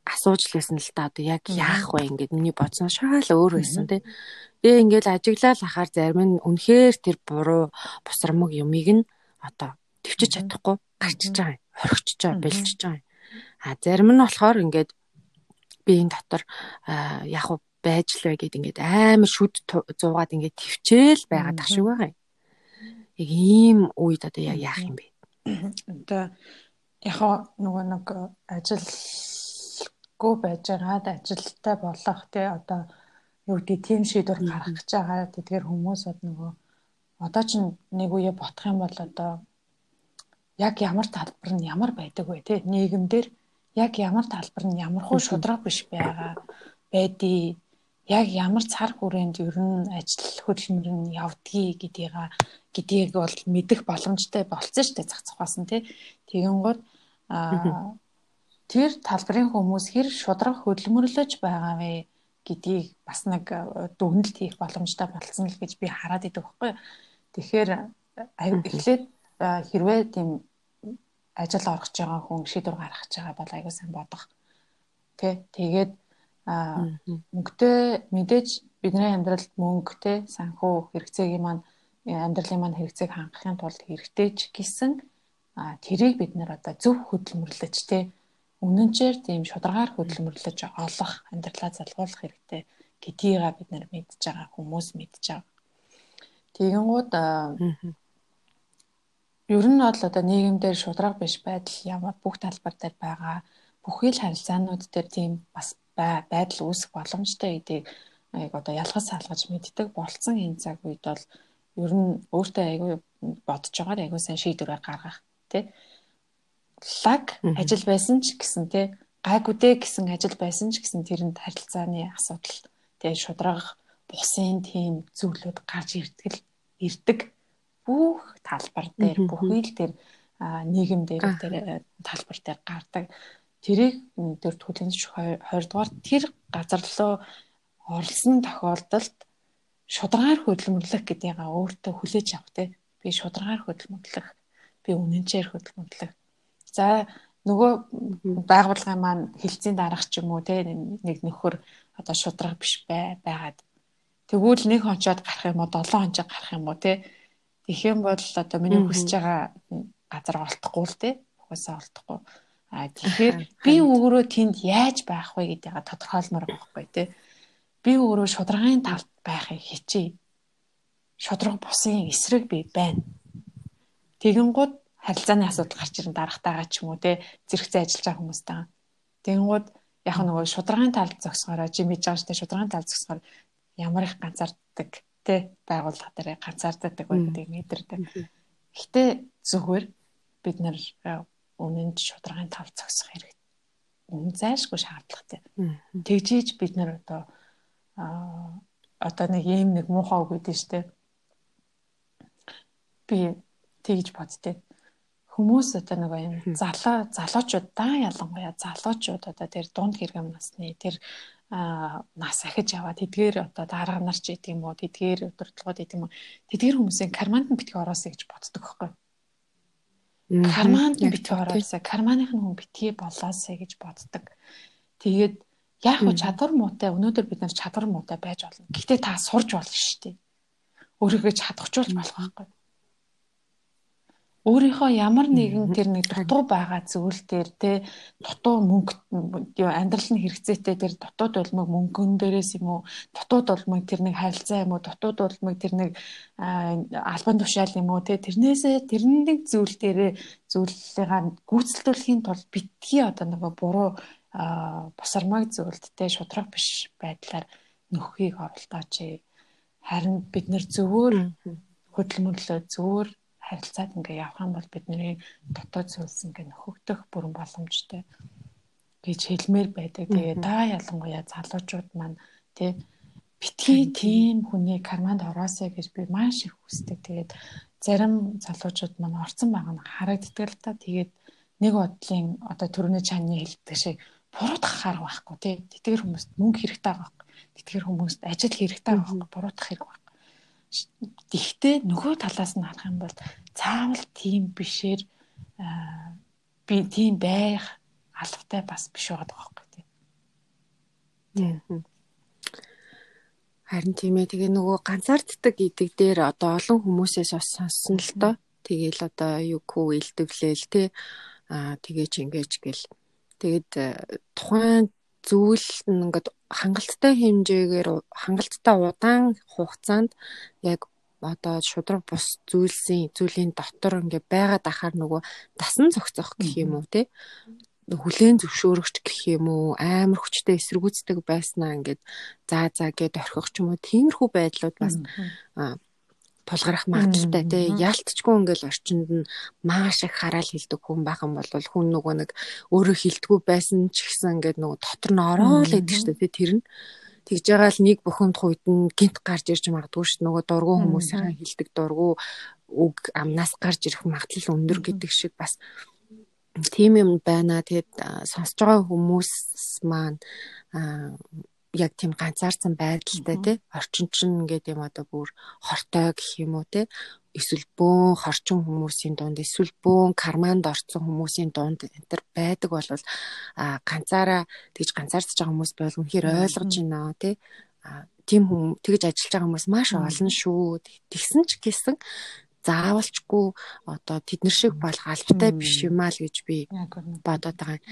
асууж л байсан л та одоо яг яах вэ ингээд миний бодсон шал өөр байсан тий. Тэгээ ингээд ажиглал ахаар зарим нь үнэхээр тэр буруу босромог юмыг нь одоо төвчж чадахгүй гарчиж байгаа юм. Хоригчж байгаа, бэлчж байгаа юм. А зарим нь болохоор ингээд би энэ дотор яг уу байж л вэ гэд ингээд амар шүд зуугаад ингээд төвчээл байгаа тах шиг байгаа юм. Яг ийм үед одоо яг яах юм бэ? Одоо яг нөгөө нэг ажил гүй байж байгаад ажилттай болох тий одоо юу гэдэг тийм шийдвэр гаргах гэж байгаа. Тэгэхээр хүмүүс од нөгөө одоо ч нэг үе ботох юм бол одоо яг ямар талбар нь ямар байдаг вэ тий? Нийгэмдэр яг ямар талбар нь ямар хөө шудраг биш байгаа байдгийг яг ямар цар хүрээнд ер нь ажил хөдөлмөр нь явдгийг гэдгийг гэдгийг бол мэдэх боломжтой болсон шүү дээ зах зохиос нь тий. Тэгэн гол тэр талбарын хүмүүс хэр шудраг хөдөлмөрлөж байгаа вэ гэдгийг бас нэг э, дүгнэлт хийх боломжтой болсон л гэж би хараад идэг байхгүй. Тэгэхээр эхлээд хэрвээ тийм ажил орох гэж байгаа хүн шийдвэр гаргах гэж байгаа бол аягүй сайн бодох. Тэ тэгээд мөнгөтэй мэдээж бидний амьдралд мөнгөтэй санхүү хэрэгцээгийн маань э, амьдралын маань хэрэгцээг хангахын тулд хэрэгтэй ч гэсэн тэрийг бид нэр одоо зөв хөдөлмөрлөж тэ үнэнчээр тийм шударгаар хөдөлмөрлөж олох амьдралаа залгуулах хэрэгтэй гэдгийг бид нэр мэдж байгаа хүмүүс мэдж байгаа. Тэгэнгүүт ер нь бол одоо нийгэмдэр шудраг биш байдал ямар бүх талбар дээр байгаа бүхий л харилцаанууд дээр тийм бас байдал үүсэх боломжтой гэдгийг яг одоо ялгаж салгаж мэддэг болцсон энэ цаг үед бол ер нь өөртөө айгүй бодож байгаа айгүй сайн шийдвэрээр гаргах тий лаг ажил байсан ч гэсэн тий гайгүй дээ гэсэн ажил байсан ч гэсэн тэрэнд харилцааны асуудал тий шудраг бусын тийм зүйлүүд гарч ирдэг ирдэг бүх талбар дээр бүхий л тэр нийгэм дээр тэр талбар дээр гардаг. Тэрийг тэр төлөвлөж 20 дугаар тэр газар руу оролцсон тохиолдолд шударгаар хөдөлмөрлөх гэдгийг өөртөө хүлээж авах те. Би шударгаар хөдөлмөрлөх би үнэнчээр хөдөлмөрлөх За нөгөө байгууллагын маань хилцээний дарах ч юм уу те нэг нөхөр одоо шудраг биш бай байгаад. Тэгвэл нэг хончоод гарах юм уу 7 хончоо гарах юм уу те. Тэгэх юм бол одоо миний хүсэж байгаа газар олдохгүй л те угаасаа олдохгүй. А тэгэхээр би өөрөө тэнд яаж байх вэ гэдгийг тодорхойлмоор байгаа байхгүй те. Би өөрөө шударгын талд байхыг хичээе шудраг бусын эсрэг би байна. Тэгэн гууд харилцааны асуудал гарч ирэн дарахтайгаа ч юм уу те зэрэгцээ ажиллаж байгаа хүмүүстэй. Тэнгүүд яг нөгөө шударгын талд зогсохороо жимэж байгаа штэ шударгын талд зогсохоор ямар их ганцаарддаг тэ байгууллага дээр ганцаардаг байдгийг мэдэрдэг. Гэтэ зүгээр бид нар үнэнд шударгын тав зогсох хэрэгтэй. Үнэн зайлшгүй шаардлагатай. Тэгжиж бид нар одоо а одоо нэг ийм нэг муухай үг гэдэг штэ. Би тэгж боддتي. Хүмүүс одоо нэг юм залуу залуучууд даа ялангуяа залуучууд одоо тэр дунд хэргэм насны тэр нас ахиж яваад тэдгээр одоо дарга нар ч гэдэг юм уу тэдгээр удирдлагууд гэдэг юм уу тэдгээр хүмүүсийн карманд нь битгий ороосэй гэж боддог байхгүй. Карманд нь битгий ороосэй, карманых нь хүн битгий болоосэй гэж боддог. Тэгээд яг хөө чадвар муутай өнөөдөр бид нар чадвар муутай байж болно. Гэхдээ та сурж болно шүү дээ. Өөрийгөө чадахжуулж болох байхгүй өөрийнхөө ямар нэгэн тэр нэг дутуу байгаа зүйл дээр те дутуу мөнгө амьдрал нь хэрэгцээтэй тэр дутууд болмог мөнгөн дээрээс юм уу дутууд болмог тэр нэг харилцаа юм уу дутууд болмог тэр нэг албан тушаал юм уу те тэрнээсээ тэрний зүйл дээрээ зүйлээ гүйцэлдүүлэхийн тулд битгий одоо нөгөө буруу босармаг зүйлд те шудраг биш байдлаар нөхөхийг оролдооч харин бид нар зөвөр хөдөлмөрлөө зөвөр харилцаад ингээ явах юм бол бидний дотоод зүйлс ингээ нөхөгдөх бүрэн боломжтой гэж хэлмээр байдаг. Тэгээ та ялангуяа залуучууд маань тий битгий тийм хүний карманд ороосэй гэж би маш их хүсдэг. Тэгээд зарим залуучууд маань орцсон байгаа нь харагддаг л та. Тэгээд нэг бодлын одоо төрөний чанны хэлдэг шиг буруудах харах байхгүй тий. Тэтгэр хүмүүст мөнгө хэрэгтэй байгаа байхгүй. Тэтгэр хүмүүст ажил хэрэгтэй байгаа байхгүй. Буруудах хэрэг байхгүй. Гэхдээ нөгөө талаас нь харах юм бол цаавал тийм бишээр би тийм байх албатай бас биш байгаа байхгүй тийм. Харин тийм ээ тэгээ нөгөө ганцаарддаг идэг дээр одоо олон хүмүүсээс бас сонссон л доо. Тэгээл одоо юу күү илдэвлээл те аа тэгэж ингэж гэл. Тэгээд тухайн зүйл ингээд хангалттай хэмжээгээр хангалттай удаан хугацаанд яг одоо шудраг бус зүйлсийн зүйлийн дотор ингээ байгаад ахаар нөгөө дасан зохицох гэх юм уу те хүлэн зөвшөөрөгч гэх юм уу амар хүчтэй эсэргүүцдэг байснаа ингээд заа заа гэд орхих ч юм уу. Тиймэрхүү байдлууд бас тулгарах магадaltaй тий? Яалтчгүй ингээл орчинд нь маш их хараал хилдэг хүн байх юм бол хүн нөгөө нэг өөрөө хилдэггүй байсан ч гэсэн ингээд нөгөө дотор нь ороод идэг шүү дээ тий? Тэр нь тэгж байгаа л нэг бухимдах үед нь гинт гарч ирж магадгүй шүү нөгөө дургу хүмүүсийн хилдэг дургу үг амнаас гарч ирэх магадлал өндөр гэдэг шиг бас тийм юм байна. Тэгээд сонсож байгаа хүмүүс маань яг тийм ганцаарсан байдалтай тий орчин чинь ингээд юм одоо бүр хортой гэх юм уу тий эсвэл бөөн хорчин хүмүүсийн дунд эсвэл бөөн карманд орцсон хүмүүсийн дунд энэ төр байдаг бол а ганцаараа тэгж ганцаардж байгаа хүмүүс байл үнэхээр ойлгож байна тий. Тийм хүм тэгж ажиллаж байгаа хүмүүс маш олон шүү. Тэгсэн ч гэсэн заавалчгүй одоо тэднэр шиг болох албатай биш юм аа л гэж би бодоод байгаа.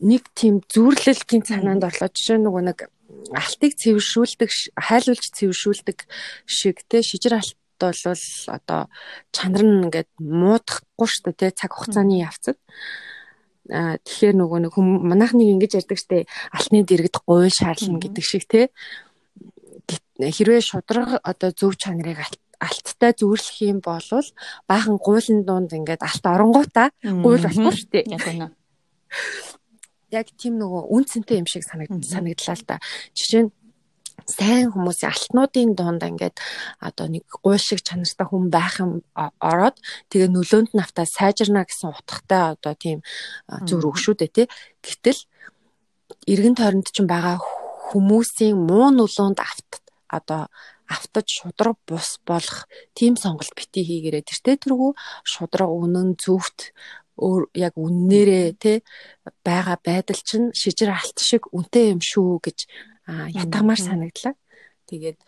Нэг тийм зүрлэлтийн санаанд орлоо. Жишээ нөгөө нэг алтыг цэвэршүүлдэг хайлуулж цэвэршүүлдэг шиг те шижир алт бол одоо чанар нь ингээд муудахгүй шүү дээ цаг хугацааны явцад. Тэгэхээр нөгөө нэг манайх нэг ингэж ярьдаг штэ алтны дэргэд гуйл шаарлна гэдэг шиг те хэрвээ шудраг одоо зөв чанарыг алттай зүүрлэх юм бол баахан гуйлын дунд ингээд алт оронгуудаа гуйл болохгүй дээ. Яг тийм нөгөө үн цэнтэй юм шиг санагдлаа л да. Жишээ нь сайн хүмүүсийн алтнуудын дунд ингээд одоо нэг гуй шиг чанартай хүн байх юм ороод тэгээ нөлөөнд нь автаа сайжирна гэсэн утгатай одоо тийм зөв өгшүүдэ тий. Гэтэл эргэн тойронд ч байгаа хүмүүсийн муу нөлөөнд авт одоо автаж шудраг бус болох тийм сонголт бити хийгээрээ тэртээ тэргүй шудраг үнэн зөвхт өөр яг үннээрээ те байгаа байдал чинь шижир алт шиг үнэтэй юм шүү гэж ятгамаар санагдлаа. Тэгээд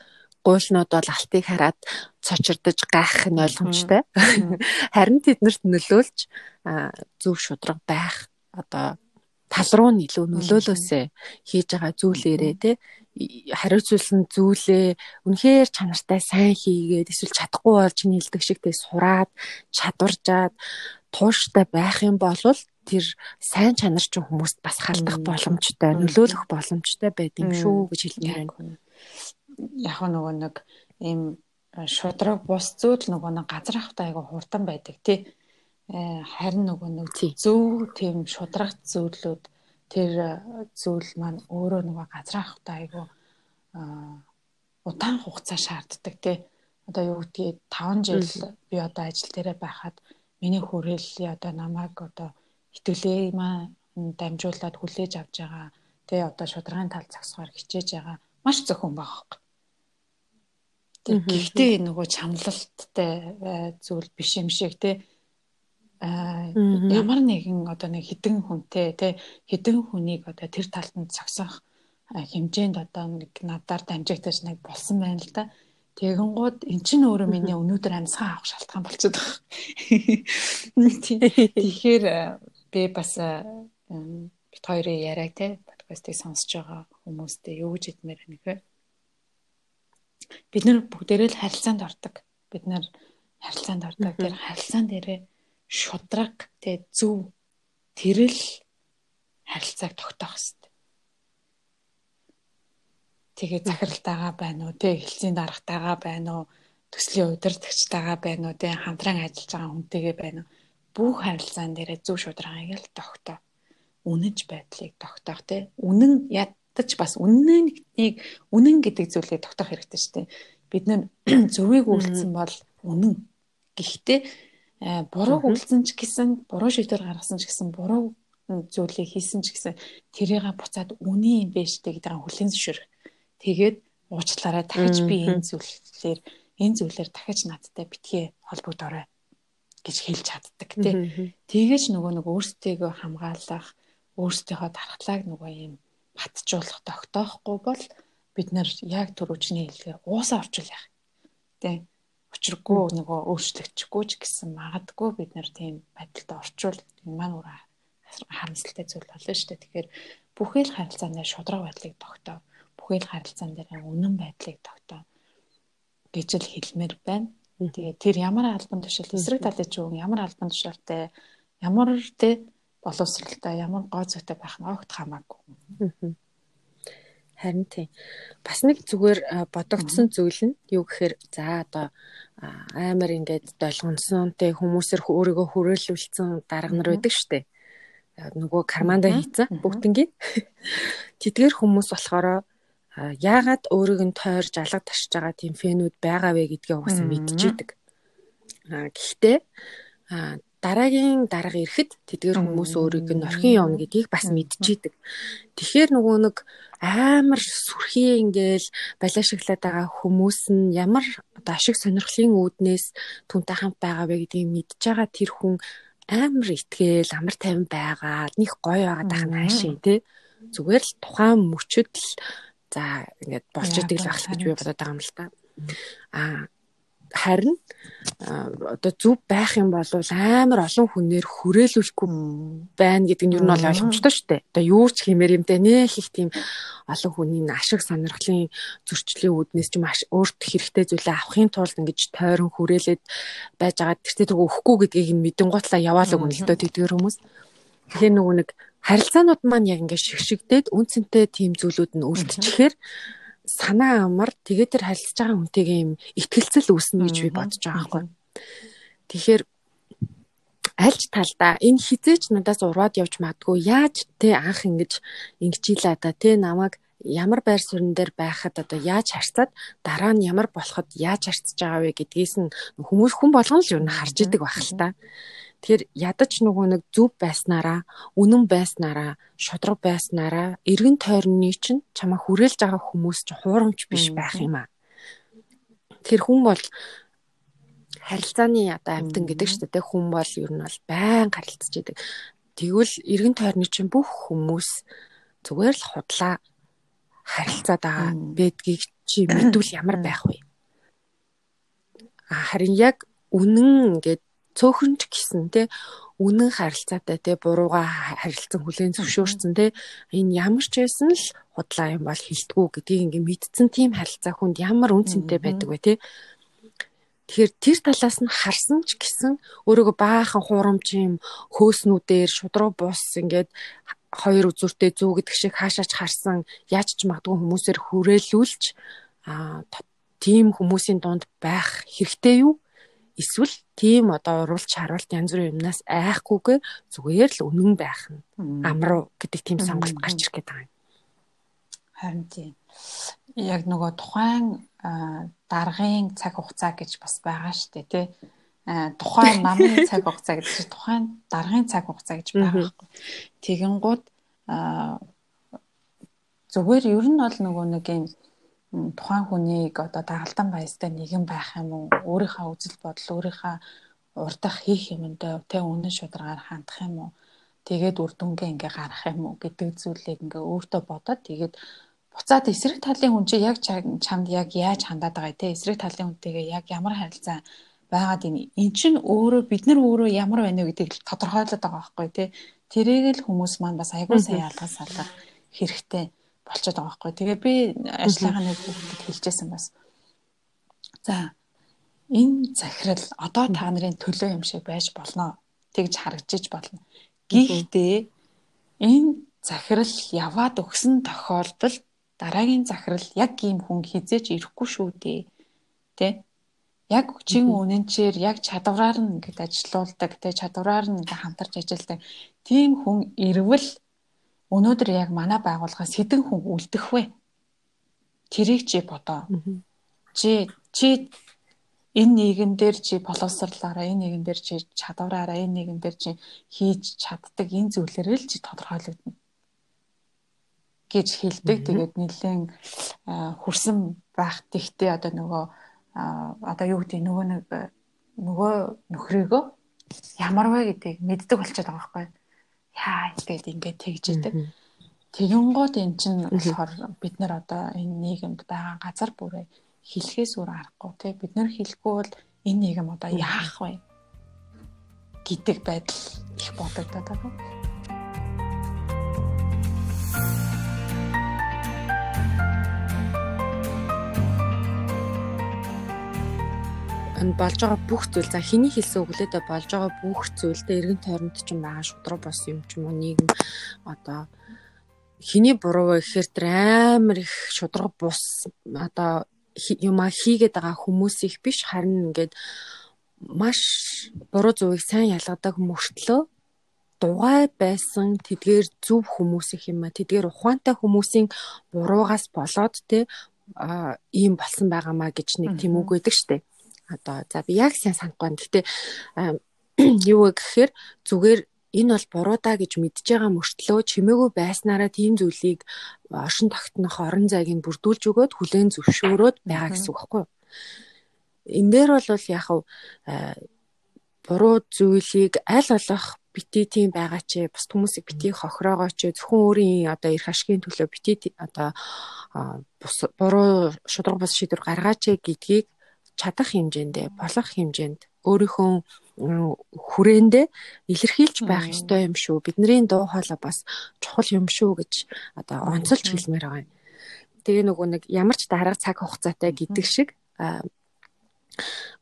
гуйлнууд бол алтыг хараад цочирдож гайх нь ойлгомжтой. Харин тэднэрт нөлөөлж зөв шудраг байх одоо тал руу нь илүү нөлөөлөөсөө хийж байгаа зүйлээрээ те хариуцуулсан зүйлээ үнэхээр чанартай сайн хийгээд эсвэл чадахгүй бол чиний хэлдэг шигтэй сураад чадваржаад тууштай байх юм бол тэр сайн чанар чинь хүмүүст бас халдах боломжтой, нөлөөлөх боломжтой байд юм шүү гэж хэлмээр байна. Яг нөгөө нэг ийм шудраг бус зүйл нөгөө нэг газар хавтаа айгу хурдан байдаг тий. Э, харин нөгөө нэг зөв тийм шудраг зүйлүүд тэр зүйл маань өөрөө нөгөө газар хавтаа айгу удаан хугацаа шаарддаг тий. Одоо юу гэдгийг 5 жил би одоо ажил дээрээ байхад миний хүрээллий одоо намайг одоо итгэлээ маа дамжуулаад хүлээж авч байгаа. Тэгээ одоо шударгын тал загсгаар хичээж байгаа маш зөвхөн байгаа. Тэг гэхдээ нөгөө чамлалттай зүйл биш юм шиг те ямар нэгэн одоо нэг хідэн хүнтэй те хідэн хүнийг одоо тэр талд нь цагсах хэмжээнд одоо нэг надаар дамжигдаж нэг болсон байна л да. Тэгэнгუთ эн чинь өөрөө миний өнөөдөр амьсгаа авах шалтгаан болчиход байна. Тэгэхээр би бас бит хоёрын яриаг те подкастыг сонсож байгаа хүмүүстэй юу гэж хэлмээр байна гэхээр бид нар бүгдээрээ л харилцаанд ордог. Бид нар харилцаанд ордог. Тэр харилцаан дээрээ шудраг те зөв тэрэл харилцааг тогтоох хэрэгтэй тэгээ захиралтайгаа байна уу те хэлцийн даргатайгаа байна уу төслийн удирдагчтайгаа байна уу те хамтран ажиллаж байгаа хүнтэйгээ байна уу бүх харилцаан дээрээ зөв шударгаыг л тогтоо. Үнэнч байдлыг тогтоох те үнэн ядаж бас үнэнийг үнэн гэдэг зүйлийг тогтоох хэрэгтэй шүү дээ. Бид нар зөвийг үйлдсэн бол үнэн. Гэхдээ э, бурууг үйлдсэн ч гэсэн буруу шийдвэр гаргасан ч гэсэн буруу зүйлийг хийсэн ч гэсэн тэрийг буцаад үний юм биш гэдэг хүлэн зөвшөөрөх. Тэгээд уучлаарай дахиж би энэ зүйлээр энэ зүйлээр дахиж надтай битгий холбогдорой гэж хэлж чаддаг тий. Тэгэж нөгөө нэг өөрсдийгөө хамгаалах, өөрсдийнхөө дархлааг нөгөө юм батжуулах, тогтоохгүй бол бид нар яг түрүүчний хэлгээр уусаа орчуулах. Тий. Учиргүй нөгөө өөрчлөгдөхгүй ч гэсэн магадгүй бид нар тийм байдалд орчвол энэ маань өөр харамсалтай зүйл болно шүү дээ. Тэгэхээр бүхэл харилцааны шудраг байдлыг тогтоо бүхэл харилцаан дээр үнэн байдлыг тогтоо гэж л хэлмээр байна. Тэгээ тэр ямар албан тушаал эсрэг талын ч юм ямар албан тушаалтай ямар тэ боловсралтай ямар гоо зүйтэй байх нь огт хамаагүй. Харин тийм. Бас нэг зүгээр бодогдсон зүйл нь юу гэхээр за одоо амар ингээд долгонсон тэ хүмүүсэр өөрийгөө хүрээлүүлсэн дарга нар байдаг штэ. Нөгөө карманда хийцэн бүгднгийн. Тэдгээр хүмүүс болохоор яагаад өөрийг нь тойрж алга ташиж байгаа тийм фэнүүд байгаа вэ гэдгийг угаасаа мэдчихэдэг. Гэхдээ дараагийн дарга ирэхэд тэдгээр хүмүүс өөрийг нь орхин явна гэдгийг бас мэдчихэдэг. Тэгэхээр нөгөө нэг амар сүрхий ингээл балиашиглаад байгаа хүмүүс нь ямар одоо ашиг сонирхлын үүднээс түнтэй хамт байгаа вэ гэдгийг мэдж байгаа тэр хүн амар итгэл амар тайван байгаа. Них гоё байгаа дах нь хаашаа тий. Зүгээр л тухайн мөчөд л За ингээд болж идэг л байх гэж би бодоод байгаа юм л та. Аа харин одоо зүв байх юм бол амар олон хүнээр хүрээлүүлэхгүй байна гэдэг нь юу нь бол ойлгомжтой шүү дээ. Одоо юу ч хиймээр юм дээ нэх их тийм олон хүний ашиг сонирхлын зөрчлийн үүднээс ч маш өөрт хэрэгтэй зүйлээ авахын тулд ингэж тойрон хүрээлээд байж байгаа тэр тэр өгөхгүй гэдгийг нь мэдэн готлаа яваалаг үнэлдөө тэдгэр хүмүүс. Тэгэхээр нөгөө нэг харилцаанууд маань яг ингээд шигшигдээд үнцэнтэй тийм зүйлүүд нь үлдчихээр санаа амар тэгээд тэр харилцаж байгаа хүнтэйгээ юм ихтгэлцэл үүснэ гэж би бодож байгаа байхгүй. Тэгэхээр альч талдаа энэ хизээч надаас ураад явж магадгүй яаж те анх ингэж ингэчилээ да те намайг ямар байр суурин дээр байхад одоо яаж харьцаад дараа нь ямар болоход яаж харьцаж байгаа вэ гэдгээс нь хүмүүс хүн болгон л юу н харж идэг байх л та. Тэгэхээр ядаж нөгөө нэг зүв байснараа, үнэн байснараа, шудраг байснараа эргэн тойрны чинь чамаа хүрээлж байгаа хүмүүс ч хуурамч биш байх юм аа. Тэр хүн бол харилцааны одоо амьтан гэдэг шүү дээ. Хүн бол ер нь бол байн харилцаж идэг. Тэгвэл эргэн тойрны чинь бүх хүмүүс зүгээр л худлаа харилцаад байгаа байдгийг чи мэдвэл ямар байх вэ? Харин яг үнэн ингээд цөөхөн ч гэсэн те үнэн харилцаатай те бурууга харилцан хүлээн зөвшөөрсөн те энэ ямар ч байсан л худлаа юм бол хилдэггүй гэдгийг ингээ мэдсэн тийм харилцаа хүнд ямар үнцэнтэй байдаг вэ те Тэгэхээр тэр талаас нь харсан ч гэсэн өөрийгөө баахан хуурамч юм хөөснүүдээр шудруу бус ингээд хоёр үзүүртэй зүү гэдэг шиг хаашаач харсан яаж ч магадгүй хүмүүсээр хүрээлүүлж а тийм хүмүүсийн дунд байх хэрэгтэй юу? Эсвэл тийм одоо уралч харуулт янз бүрийн юмнаас айхгүйгээр зүгээр л үнэн байх нь амруу гэдэг тийм сонголт гарч ирэх гээд байгаа юм. Харин тийм. Яг нөгөө тухайн даргын цаг хугацаа гэж бас байгаа шүү дээ тий. тухайн намын цаг хугацаа гэдэг чинь тухайн даргын цаг хугацаа гэж байгаа байхгүй. Тэгэнгუთ зүгээр ер нь бол нөгөө нэг юм тухайн хүнийг одоо дагалдан баястай нэгэн байх юм уу? Өөрийнхөө үзэл бодол өөрийнхөө урдах хийх юмдаа тэ үнэн шударгаар хандах юм уу? Тэгээд үр дүнгээ ингээ гарах юм уу гэдэг зүйлийг ингээ өөртөө бодоод тэгээд буцаад эсрэг талын хүн чи яг чамд яг яаж хандаад байгаа те? Эсрэг талын хүнтэйгээ яг ямар харилцаа байгаад ийн эн чин өөрөө бид нар өөрөө ямар байна вэ гэдгийг тодорхойлоод байгаа байхгүй те? Тэрийг л хүмүүс маань бас айгүй сайн ялгаж салах хэрэгтэй болчиход байгаа байхгүй. Тэгээ би ажлынхаа нэг хүүхдэд хэлчихсэн бас. За энэ захирал одоо та нарын төлөө юм шиг байж болно. Тэгж харагдаж болно. Гэхдээ энэ захирал яваад өгсөн тохиолдолд дараагийн захирал яг ийм хүн хизээч ирэхгүй шүү дээ. Тэ? Яг чин үнэнчээр яг чадвараар нь ингээд ажилуулдаг, тэ чадвараар нь ингээд хамтарч ажилладаг. Тийм хүн ирвэл өнөөдөр яг манай байгууллага сэдэн хүн үлдэх вэ? Тэрийг чи бодоо. Чи чи энэ нийгэм дээр чи боловсрлаараа энэ нийгэм дээр чи чадвараараа энэ нийгэм дээр чи хийж чаддаг энэ зүйлээр л чи тодорхойлогдно гэж хэлдэг. Тэгээд нэлээд хурсан байх тэгтээ одоо нөгөө одоо юу гэдэг нөгөө нэг нөгөө нөхрийгөө ямар вэ гэдгийг мэддэг болчиход байгаа байхгүй юу? Яа тэгээд ингээд тэгж идэг. Тэгэнгუთ эн чинь болохоор бид нар одоо энэ нийгэмд байгаа газар бүрээ хэлхээс өөр аргагүй тий. Бид нар хэлэхгүй бол энэ нийгэм одоо яах вэ? гэдэг байдал их бодогдоод байгаа. Болж байгаа бүх зүйл за хэний хэлсэн лээ болж байгаа бүх зүйлдээ эргэн тойронд ч юм байгаа шудраг бос юм ч юм уу нийгэм одоо хэний буруу вэ гэхээр тэр амар их шудраг бус одоо юма хийгээд байгаа хүмүүс их биш харин ингээд маш буруу зүгийг сайн ялгадаг мөртлөө дугай байсан тэдгээр зөв хүмүүс их юм а тэдгээр ухаантай хүмүүсийн буруугаас болоод те ийм болсон байгаамаа гэж нэг тийм үг өгдөг штеп одоо за би яг сайн санахгүй байна. Гэтэ юу гэхээр зүгээр энэ бол буруу даа гэж мэдж байгаа мөртлөө чимээгүй байснараа тийм зүйлийг оршин тогтнох орон зайг нь бүрдүүлж өгөөд хүлээн зөвшөөрөөд байгаа гэсэн үг байхгүй юу? Энэ дээр бол яг буруу зүйлийг аль болох бити тийм байгаа чи бус хүмүүсийг бити хохроогоо чи зөвхөн өөрийн одоо эрх ашигын төлөө бити одоо буруу шудраг бус шийдвэр гаргаач гэдгийг чадах хэмжээндээ болох хэмжээнд өөрийнхөө хүрээндээ илэрхийлж байх ёстой юм шүү. Бидний дуу хоолой бас чухал юм шүү гэж одоо онцолж хэлмээр байгаа юм. Тэгээ нөгөө нэг ямар ч дарга цаг хугацаатай гэдэг шиг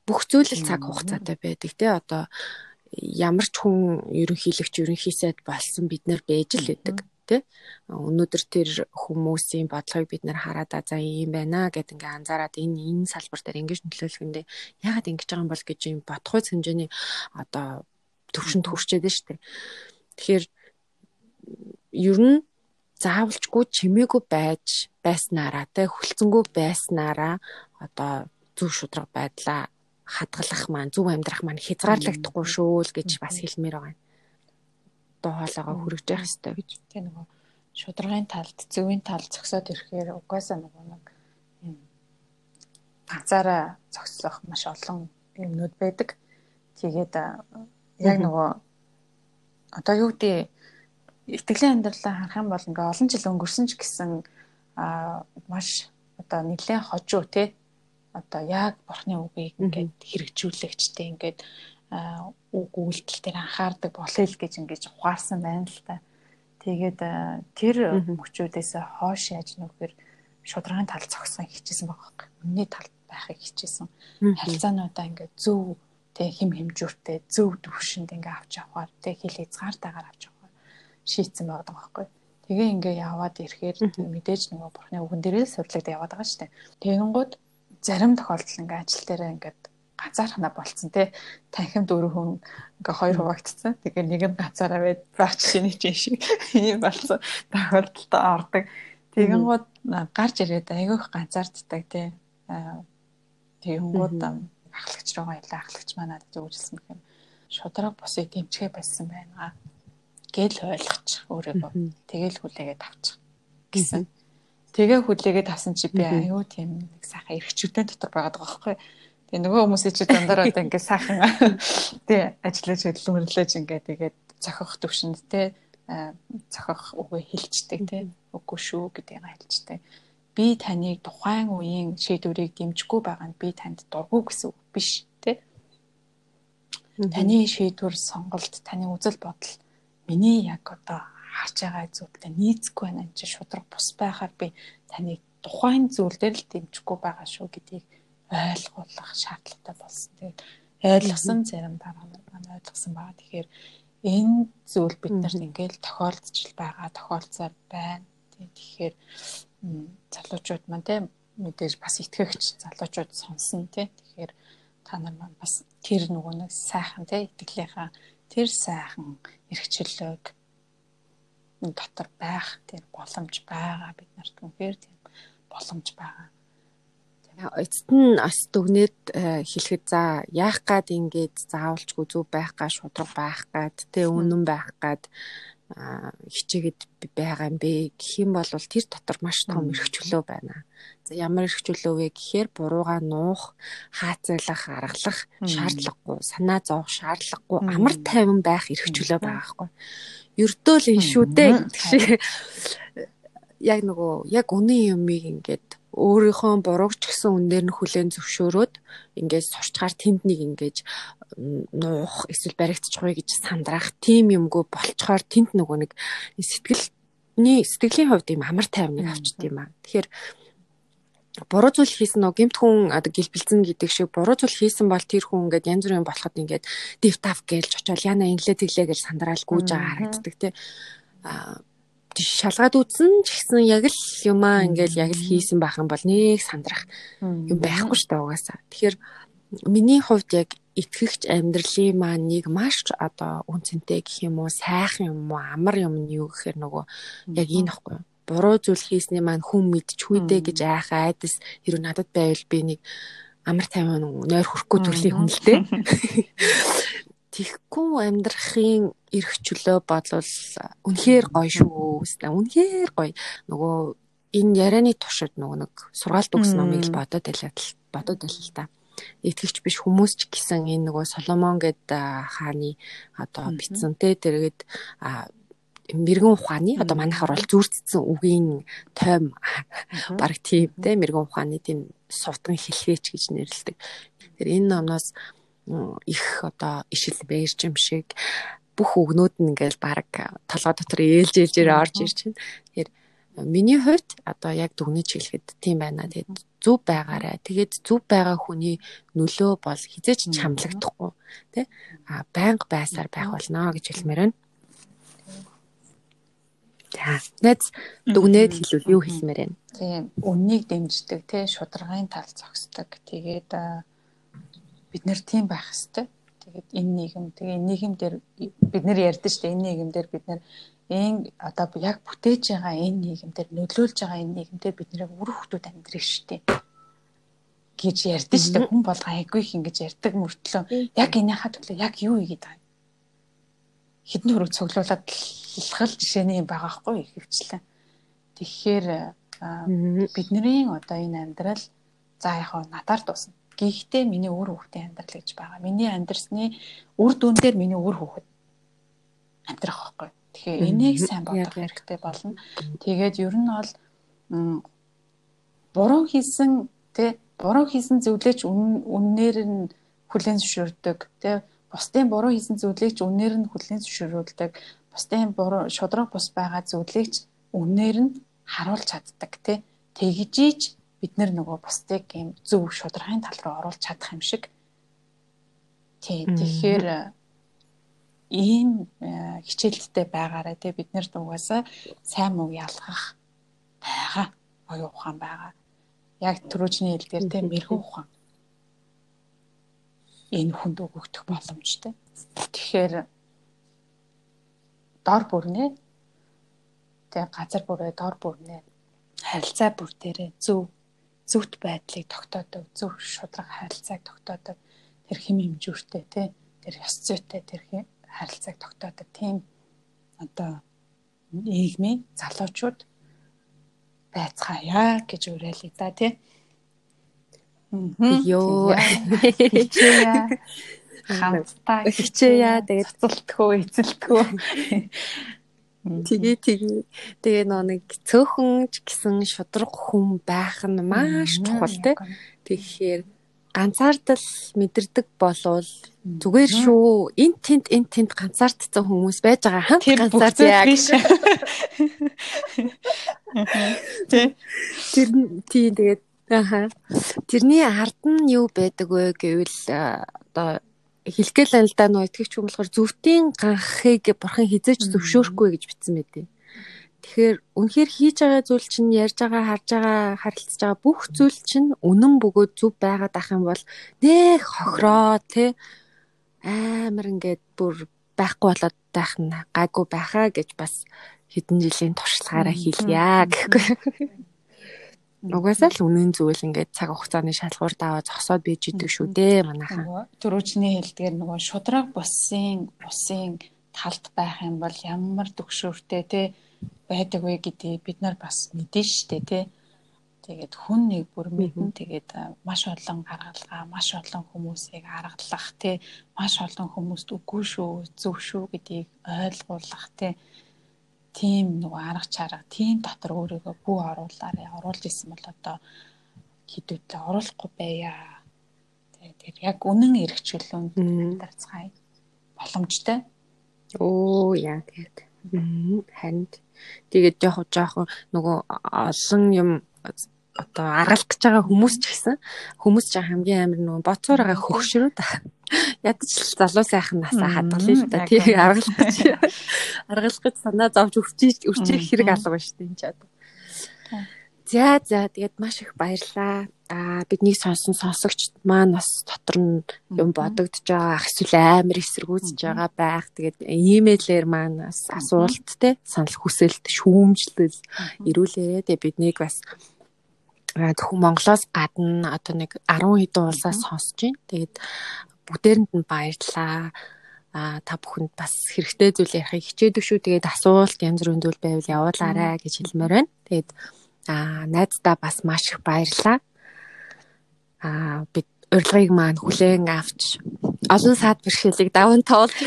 бүх зүйл л цаг хугацаатай байдаг те. Одоо ямар ч хүн ерөнхийлөгч ерөнхийсэд болсон бид нар байж л байдаг тий. Өнөөдөр тэр хүмүүсийн бодлогыг бид нэр хараад за ийм байна гэд ингээ анзаараад энэ энэ салбар дээр ингэж нөлөөлөхөндөө яагаад ингэж байгаа юм бол гэж юм бодхойц хэмжээний одоо төвшөнд хүрчээд нь штэ. Тэгэхээр ер нь заавалчгүй чимээгүй байж байснараа те хүлцэнгүү байснараа одоо зүв шудраг байдлаа хадгалах маань зөв амьдрах маань хязгаарлагдахгүй шүү л гэж бас хэлмээр байгаа юм дуу хоолойгоо хүргэж явах хэрэгтэй гэж. Тэгээ нөгөө шударгын талд зөвийн тал зөксөд ирэхээр угаасаа нөгөө нэг юм ганцаараа зөксөх маш олон юмнууд байдаг. Тэгээд яг нөгөө одоо юу гэдэг итгэлийн амьдралаа харах юм бол ингээ олон жил өнгөрсөн ч гэсэн а маш одоо нэлээд хожуу те одоо яг бурхны үгийг ингээд хэрэгжүүлэгчтэй ингээд үг үйлдэл дээр анхаардаг болъё л гэж ингэж ухаарсан байна л та. Тэгээд тэр мөчүүдээс хоош яаж нүгээр шударгын тал цогсон хичээсэн байгаа юм. Үнний тал байхыг хичээсэн. Харилцаануудаа ингээд зөв тэг хим хэмжүүртэй зөв төвшөнд ингээ авч явахаар тэг хил хязгаартайгаар авч явахаар шийдсэн байгаа байхгүй. Тэгээ ингээ яваад ирэхээр мэдээж нөгөө бурхны үгэн дээрээ сурлагдаад яваад байгаа шүү дээ. Тэгэнгუთ зарим тохиолдолд ингээ ажил дээр ингээд ганцаархнаа болцсон тий танхим дөрөв хүн ингээ хоёр хуваагдсан. Тэгээ нэг нь ганцаараа байд баач шиний чинь шиг ийм болсон тохиолдолд ордог. Тэгэнгүүт гарч ирээд айгүйх ганцаарддаг тий. Тэгэнгүүт ахлагч руугаа ялаа ахлагч манад зөвжүүлсэн гэх юм. Шудраг босыг дэмжихэ байсан байна. Гэл ойлгоч өөрийгөө. Тэгэл хүлээгээд авчих гэсэн. Тэгээ хүлээгээд авсан чи би аюу тийм нэг сайхан эргчүүдэн дотор байгаад байгаа байхгүй. Тэгээ нөгөө хүмүүсийн чи дандаа одоо ингээд сайхан тий ажиллаж хөдөлмөрлөж ингээд тэгээд цохих төвшөнд тий цохих үгээ хэлцдэг тий үгүй шүү гэдгийг хэлцдэг. Би таныг тухайн үеийн шийдвэрийг дэмжихгүй байгаа нь би танд дургүй гэсэн үг биш тий. Таны шийдвэр сонголт, таны үзэл бодол миний яг одоо харж байгаа зүйлтэй нийцэхгүй байна энэ шудраг бус байхаар би таныг тухайн зүйл дээр л дэмжихгүй байгаа шүү гэдгийг ойлгуулах шаардлагатай болсон. Тэгээд ойлгосон зарим дараа маань ойлгосон байгаа. Тэгэхээр энэ зүйл биднэрт ингээл тохиолдож байгаа, тохиолцоор байна. Тэгэхээр залуучууд маань тийм мэдээж бас итгэгч залуучууд сонсон тийм. Тэгэхээр та нар маань бас тэр нөгөө нэг сайхан тийм итгэлийнхаа тэр сайхан эрхчлөөг дотор байх тийм боломж байгаа бид нарт үнэхээр тийм боломж байгаа. Эцэст нь бас дүгнээд э, хэлэхэд за яах гад ингээд заавалчгүй зүв байх гад шудраг байх гад тэ үнэн байх гад хичээгээд байгаа юм бэ? Гэх юм бол тэр дотор маш том эрхчлөө байна. За ямар эрхчлөө вэ гэхээр бурууга нуух, хаацайлах, аргалах шаардлагагүй, санаа зовох шаардлагагүй, амар тайван байх эрхчлөө байгаа байхгүй. Ердөө л энэ шүү дээ. Шиг яг нөгөө яг үнэн юмыг ингээд өөрийнхөө бурууг ч гэсэн үнээр нь хүлээн зөвшөөрөөд ингээд сурчгаар тэнд нэг ингээд нуух эсвэл баригдчихгүй гэж сандрах тийм юмгүй болцохоор тэнд нөгөө нэг сэтгэлний сэтгэлийн хувьд юм амар тайвныг авчт юм аа. Тэгэхээр буруу зүйл хийсэн нөө гимт хүн гэлбэлцэн гэдэг шиг буруу зүйл хийсэн бол тэр хүн ингээд янз бүрийн болоход ингээд дивтав гэлж очивол яна инглээ тэглээ гэж сандрал гүйж байгаа харагддаг тий. А шалгаад үзсэн ч гэсэн яг л юмаа ингээд яг л хийсэн байх юм бол нэг сандрах юм байхгүй шүү дээ угаасаа. Тэгэхээр миний хувьд яг итгэгч амьдралын маань нэг маш одоо үнцэнтэй гэх юм уу сайхан юм уу амар юм нь юу гэхээр нөгөө яг энэ ихгүй юу. Буруу зүйл хийсний маань хүн мэдчихгүй дээ гэж айх айдас хэрэг надад байвал би нэг амар тайван нойр хөрөхгүй төрлийн хүн л дээ. Тихгүй амьдрахын эрх чөлөө бодлол үнэхээр гоё шүү. Үнэхээр гоё. Нөгөө энэ ярианы туршид нөгөө нэг сургаалт өгсөн номыг л бодоод байлаа бодоод байлаа л та итгэвч биш хүмүүс ч гэсэн энэ нөгөө Соломон гэд хааны одоо бичсэн те тэргээд мэрэгэн ухааны одоо манайхаар бол зүрцсэн үгийн тойм баг тийм те мэрэгэн ухааны тийм сувтан хэлхээч гэж нэрлэдэг. Тэр энэ номноос их одоо ишил бэрж юм шиг бүх үгнүүд нь ингээл баг толгой дотор ээлж ээлжээр орж ирж байна. Тэгэхээр миний хувьд одоо яг дүгнэж хэлэхэд тийм байна. Тэгээд зүв байгаарай. Тэгээд зүв байгаа хүний нөлөө бол хизээч чамлагдахгүй тий а байнга байсаар байх болно гэж хэлмээр байна. За найз дүгнээд хэлвэл юу хэлмээр байна? Тийм үннийг дэмждэг те шударгын тал зогсдог. Тэгээд бид нэр тийм байх хэвээр. Тэгээд энэ нийгэм тэгээ энэ нийгэм дээр бид нэр ярьдэн штэ энэ нийгэм дээр бид нэр энэ одоо яг бүтээж байгаа энэ нийгэм дээр нөлөөлж байгаа энэ нийгэм дээр бид нэр үр хөвгүүд амьдрэх штэ. гэж ярьдэн штэ. Хүн бол айгүй их ингэж ярьдаг мөртлөө. Яг энийхээ төлөө яг юу ийгээд байгаа хідэн хөрөг цуглуулад илхэл жишээний байгаа хгүй ихэвчлэн. Тэгэхээр бидний одоо энэ амьдрал за яг надаар дуусна. Гэхдээ миний өөр хүүхдийн амьдрал гэж байгаа. Миний амьдрсны үр дүн дээр миний өөр хүүхэд амьдрах байхгүй. Тэгэхээр энийг сайн бодох хэрэгтэй болно. Тэгээд ер нь бол буруу хийсэн тэ буруу хийсэн зүйлээч үннээр нь хүлэн зөвшөөрдөг тэ бусдын буруу хийсэн зүйлийг ч үнээр нь хүлээн зөвшөөрүүлдэг. Бусдын буруу шудраг бус байгаа зүйлийг ч үнээр нь харуулж чаддаг тий. Тэгжиж бид нөгөө бусдыг юм зөв шударгын тал руу оруулж чадах юм шиг. Тий. Тэгэхээр ийм э, хичээлдтэй байгаарай тий бид нарт угаасаа сайн муу ялгах байгаа оюу ухаан байгаа. яг түрүүчний хэлдгээр те мэрэгэн ухаан энэ хүнд өгөгдөх боломжтой. Тэгэхээр дор бүрнээ тэг газар бүрээ дор бүрнээ харилцаа бүр дээрээ зөв зөвхт байдлыг тогтоодог, зөв шудраг харилцааг тогтоодог тэр хэм хэмжүүртэй тий тэр ёс зүйтэй тэр харилцааг тогтоодог тийм одоо нийгмийн залуучууд байцгаая гэж уриалъя да тий. Йоо. Хамтдаа хичээя. Тэгээд цэцэлтгөө, эцэлтгөө. Тэгээ тэгээ тэгээ нэг цөөхөн ч гэсэн шудраг хүн байх нь маш чухал тий. Тэгэхээр ганцаардал мэдэрдэг болвол зүгээр шүү. Энд тент энд тент ганцаардсан хүмүүс байж байгаа хамт ганцаард яг. Тэр тийм тэгээд Аха. Тэрний ард нь юу байдаг вэ гэвэл одоо хэлгээл л да нөө итгэвч хүн болохоор зөвтийн ганхыг бурхан хизээч зөвшөөрөхгүй гэж бичсэн байдیں۔ Тэгэхээр үнэхээр хийж байгаа зүйл чинь ярьж байгаа, харж байгаа, харилцаж байгаа бүх зүйл чинь үнэн бөгөөд зөв байгаад ах юм бол нэг хохроо те амар ингээд бүр байхгүй болоод байх нь гайгүй байхаа гэж бас хэдэн жилийн туршлагаараа хэлье гэхгүй. Угаасаа л үнэн зүйл ингээд цаг хугацааны шалгуур даваа зогсоод бийж идэг шүү дээ манайхаа. Төрөөчний хэлдгээр нөгөө шудраг бусын бусын талд байх юм бол ямар төгшөөртэй те байдаг вэ гэдгийг бид нар бас мэдэн штэ те. Тэгээд хүн нэг бүр мэдэн тэгээд маш олон гаргалгаа, маш олон хүмүүсийг аргалах те, маш олон хүмүүст үгүй шүү, зөв шүү гэдгийг ойлгуулах те тийм нөгөө арга чарга тийм дотор өөрийгөө бүү оруулаарэ оруулж исэн бол одоо хідүүтлээ оруулахгүй байя. Тэгээд яг үнэн эргчлүүнд дарцгаая боломжтой. Оо яа тэгээд харин тэгээд яг жоохон нөгөө олон юм одоо аргалах гэж байгаа хүмүүс ч гэсэн хүмүүс ч хамгийн амар нөгөө боцоор байгаа хөгшрөө та. Ядаж л залуу сайхан насаа хадгалъя л да. Тий аргалах гэж аргалах гэж санаа зовж өвчиж өвчих хэрэг алга ба штэ энэ чад. За за тэгээд маш их баярлаа. Аа бидний сонсон сонсогчд маань бас дотор нь юм бодогдож байгаа эсвэл амар эсэргүүцэж байгаа байх. Тэгээд имэйлээр маань бас асуулт те санал хүсэлт шүүмжлэл ирүүлээрэ. Тэгээд биднийг бас зөвхөн Монголоос гадна одоо нэг 10 хэдэн улсаас сонсож байна. Тэгээд бүгдээрэнд нь баярлалаа. А та бүхэнд бас хэрэгтэй зүйл ярихыг хичээдэг шүү. Тэгээд асуулт янз бүрийн зүйл байвал явуулаарай гэж хэлмээр байна. Тэгээд а найздаа бас маш их баярлалаа. А бид урилгыг маань хүлээн авч олон саад бэрхшээлийг даван тоолж.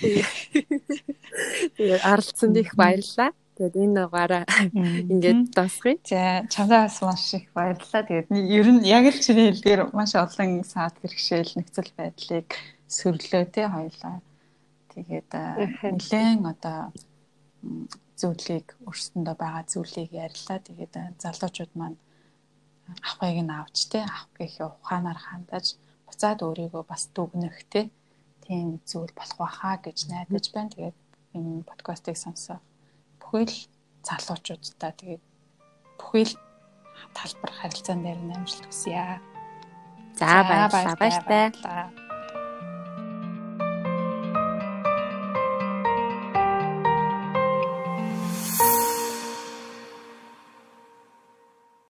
Тэгээд аралцсанд их баярлалаа. Тэгээд энэ нугаараа ингээд дуусгая. За чамдаа бас маш их баярлалаа. Тэгээд ер нь яг л чиний хэлдгээр маш олон саад бэрхшээл нөхцөл байдлыг сөрлөө те хоёлаа. Тэгээд нэлээд одоо зүйлийг өрсөндөө байгаа зүйлийг ярьлаа. Тэгээд залуучууд маань авахыг нь авч те авах гэх ухаанаар хандаж буцаад өөрийгөө бас дүгнэх те тийм зүйл болох байхаа гэж найдаж байна. Тэгээд энэ подкастыг сонсоо бүхэл залуучуудаа тэгээд бүхэл талбар харилцаан дээр нь амжилт хүсье. За. Баярлалаа.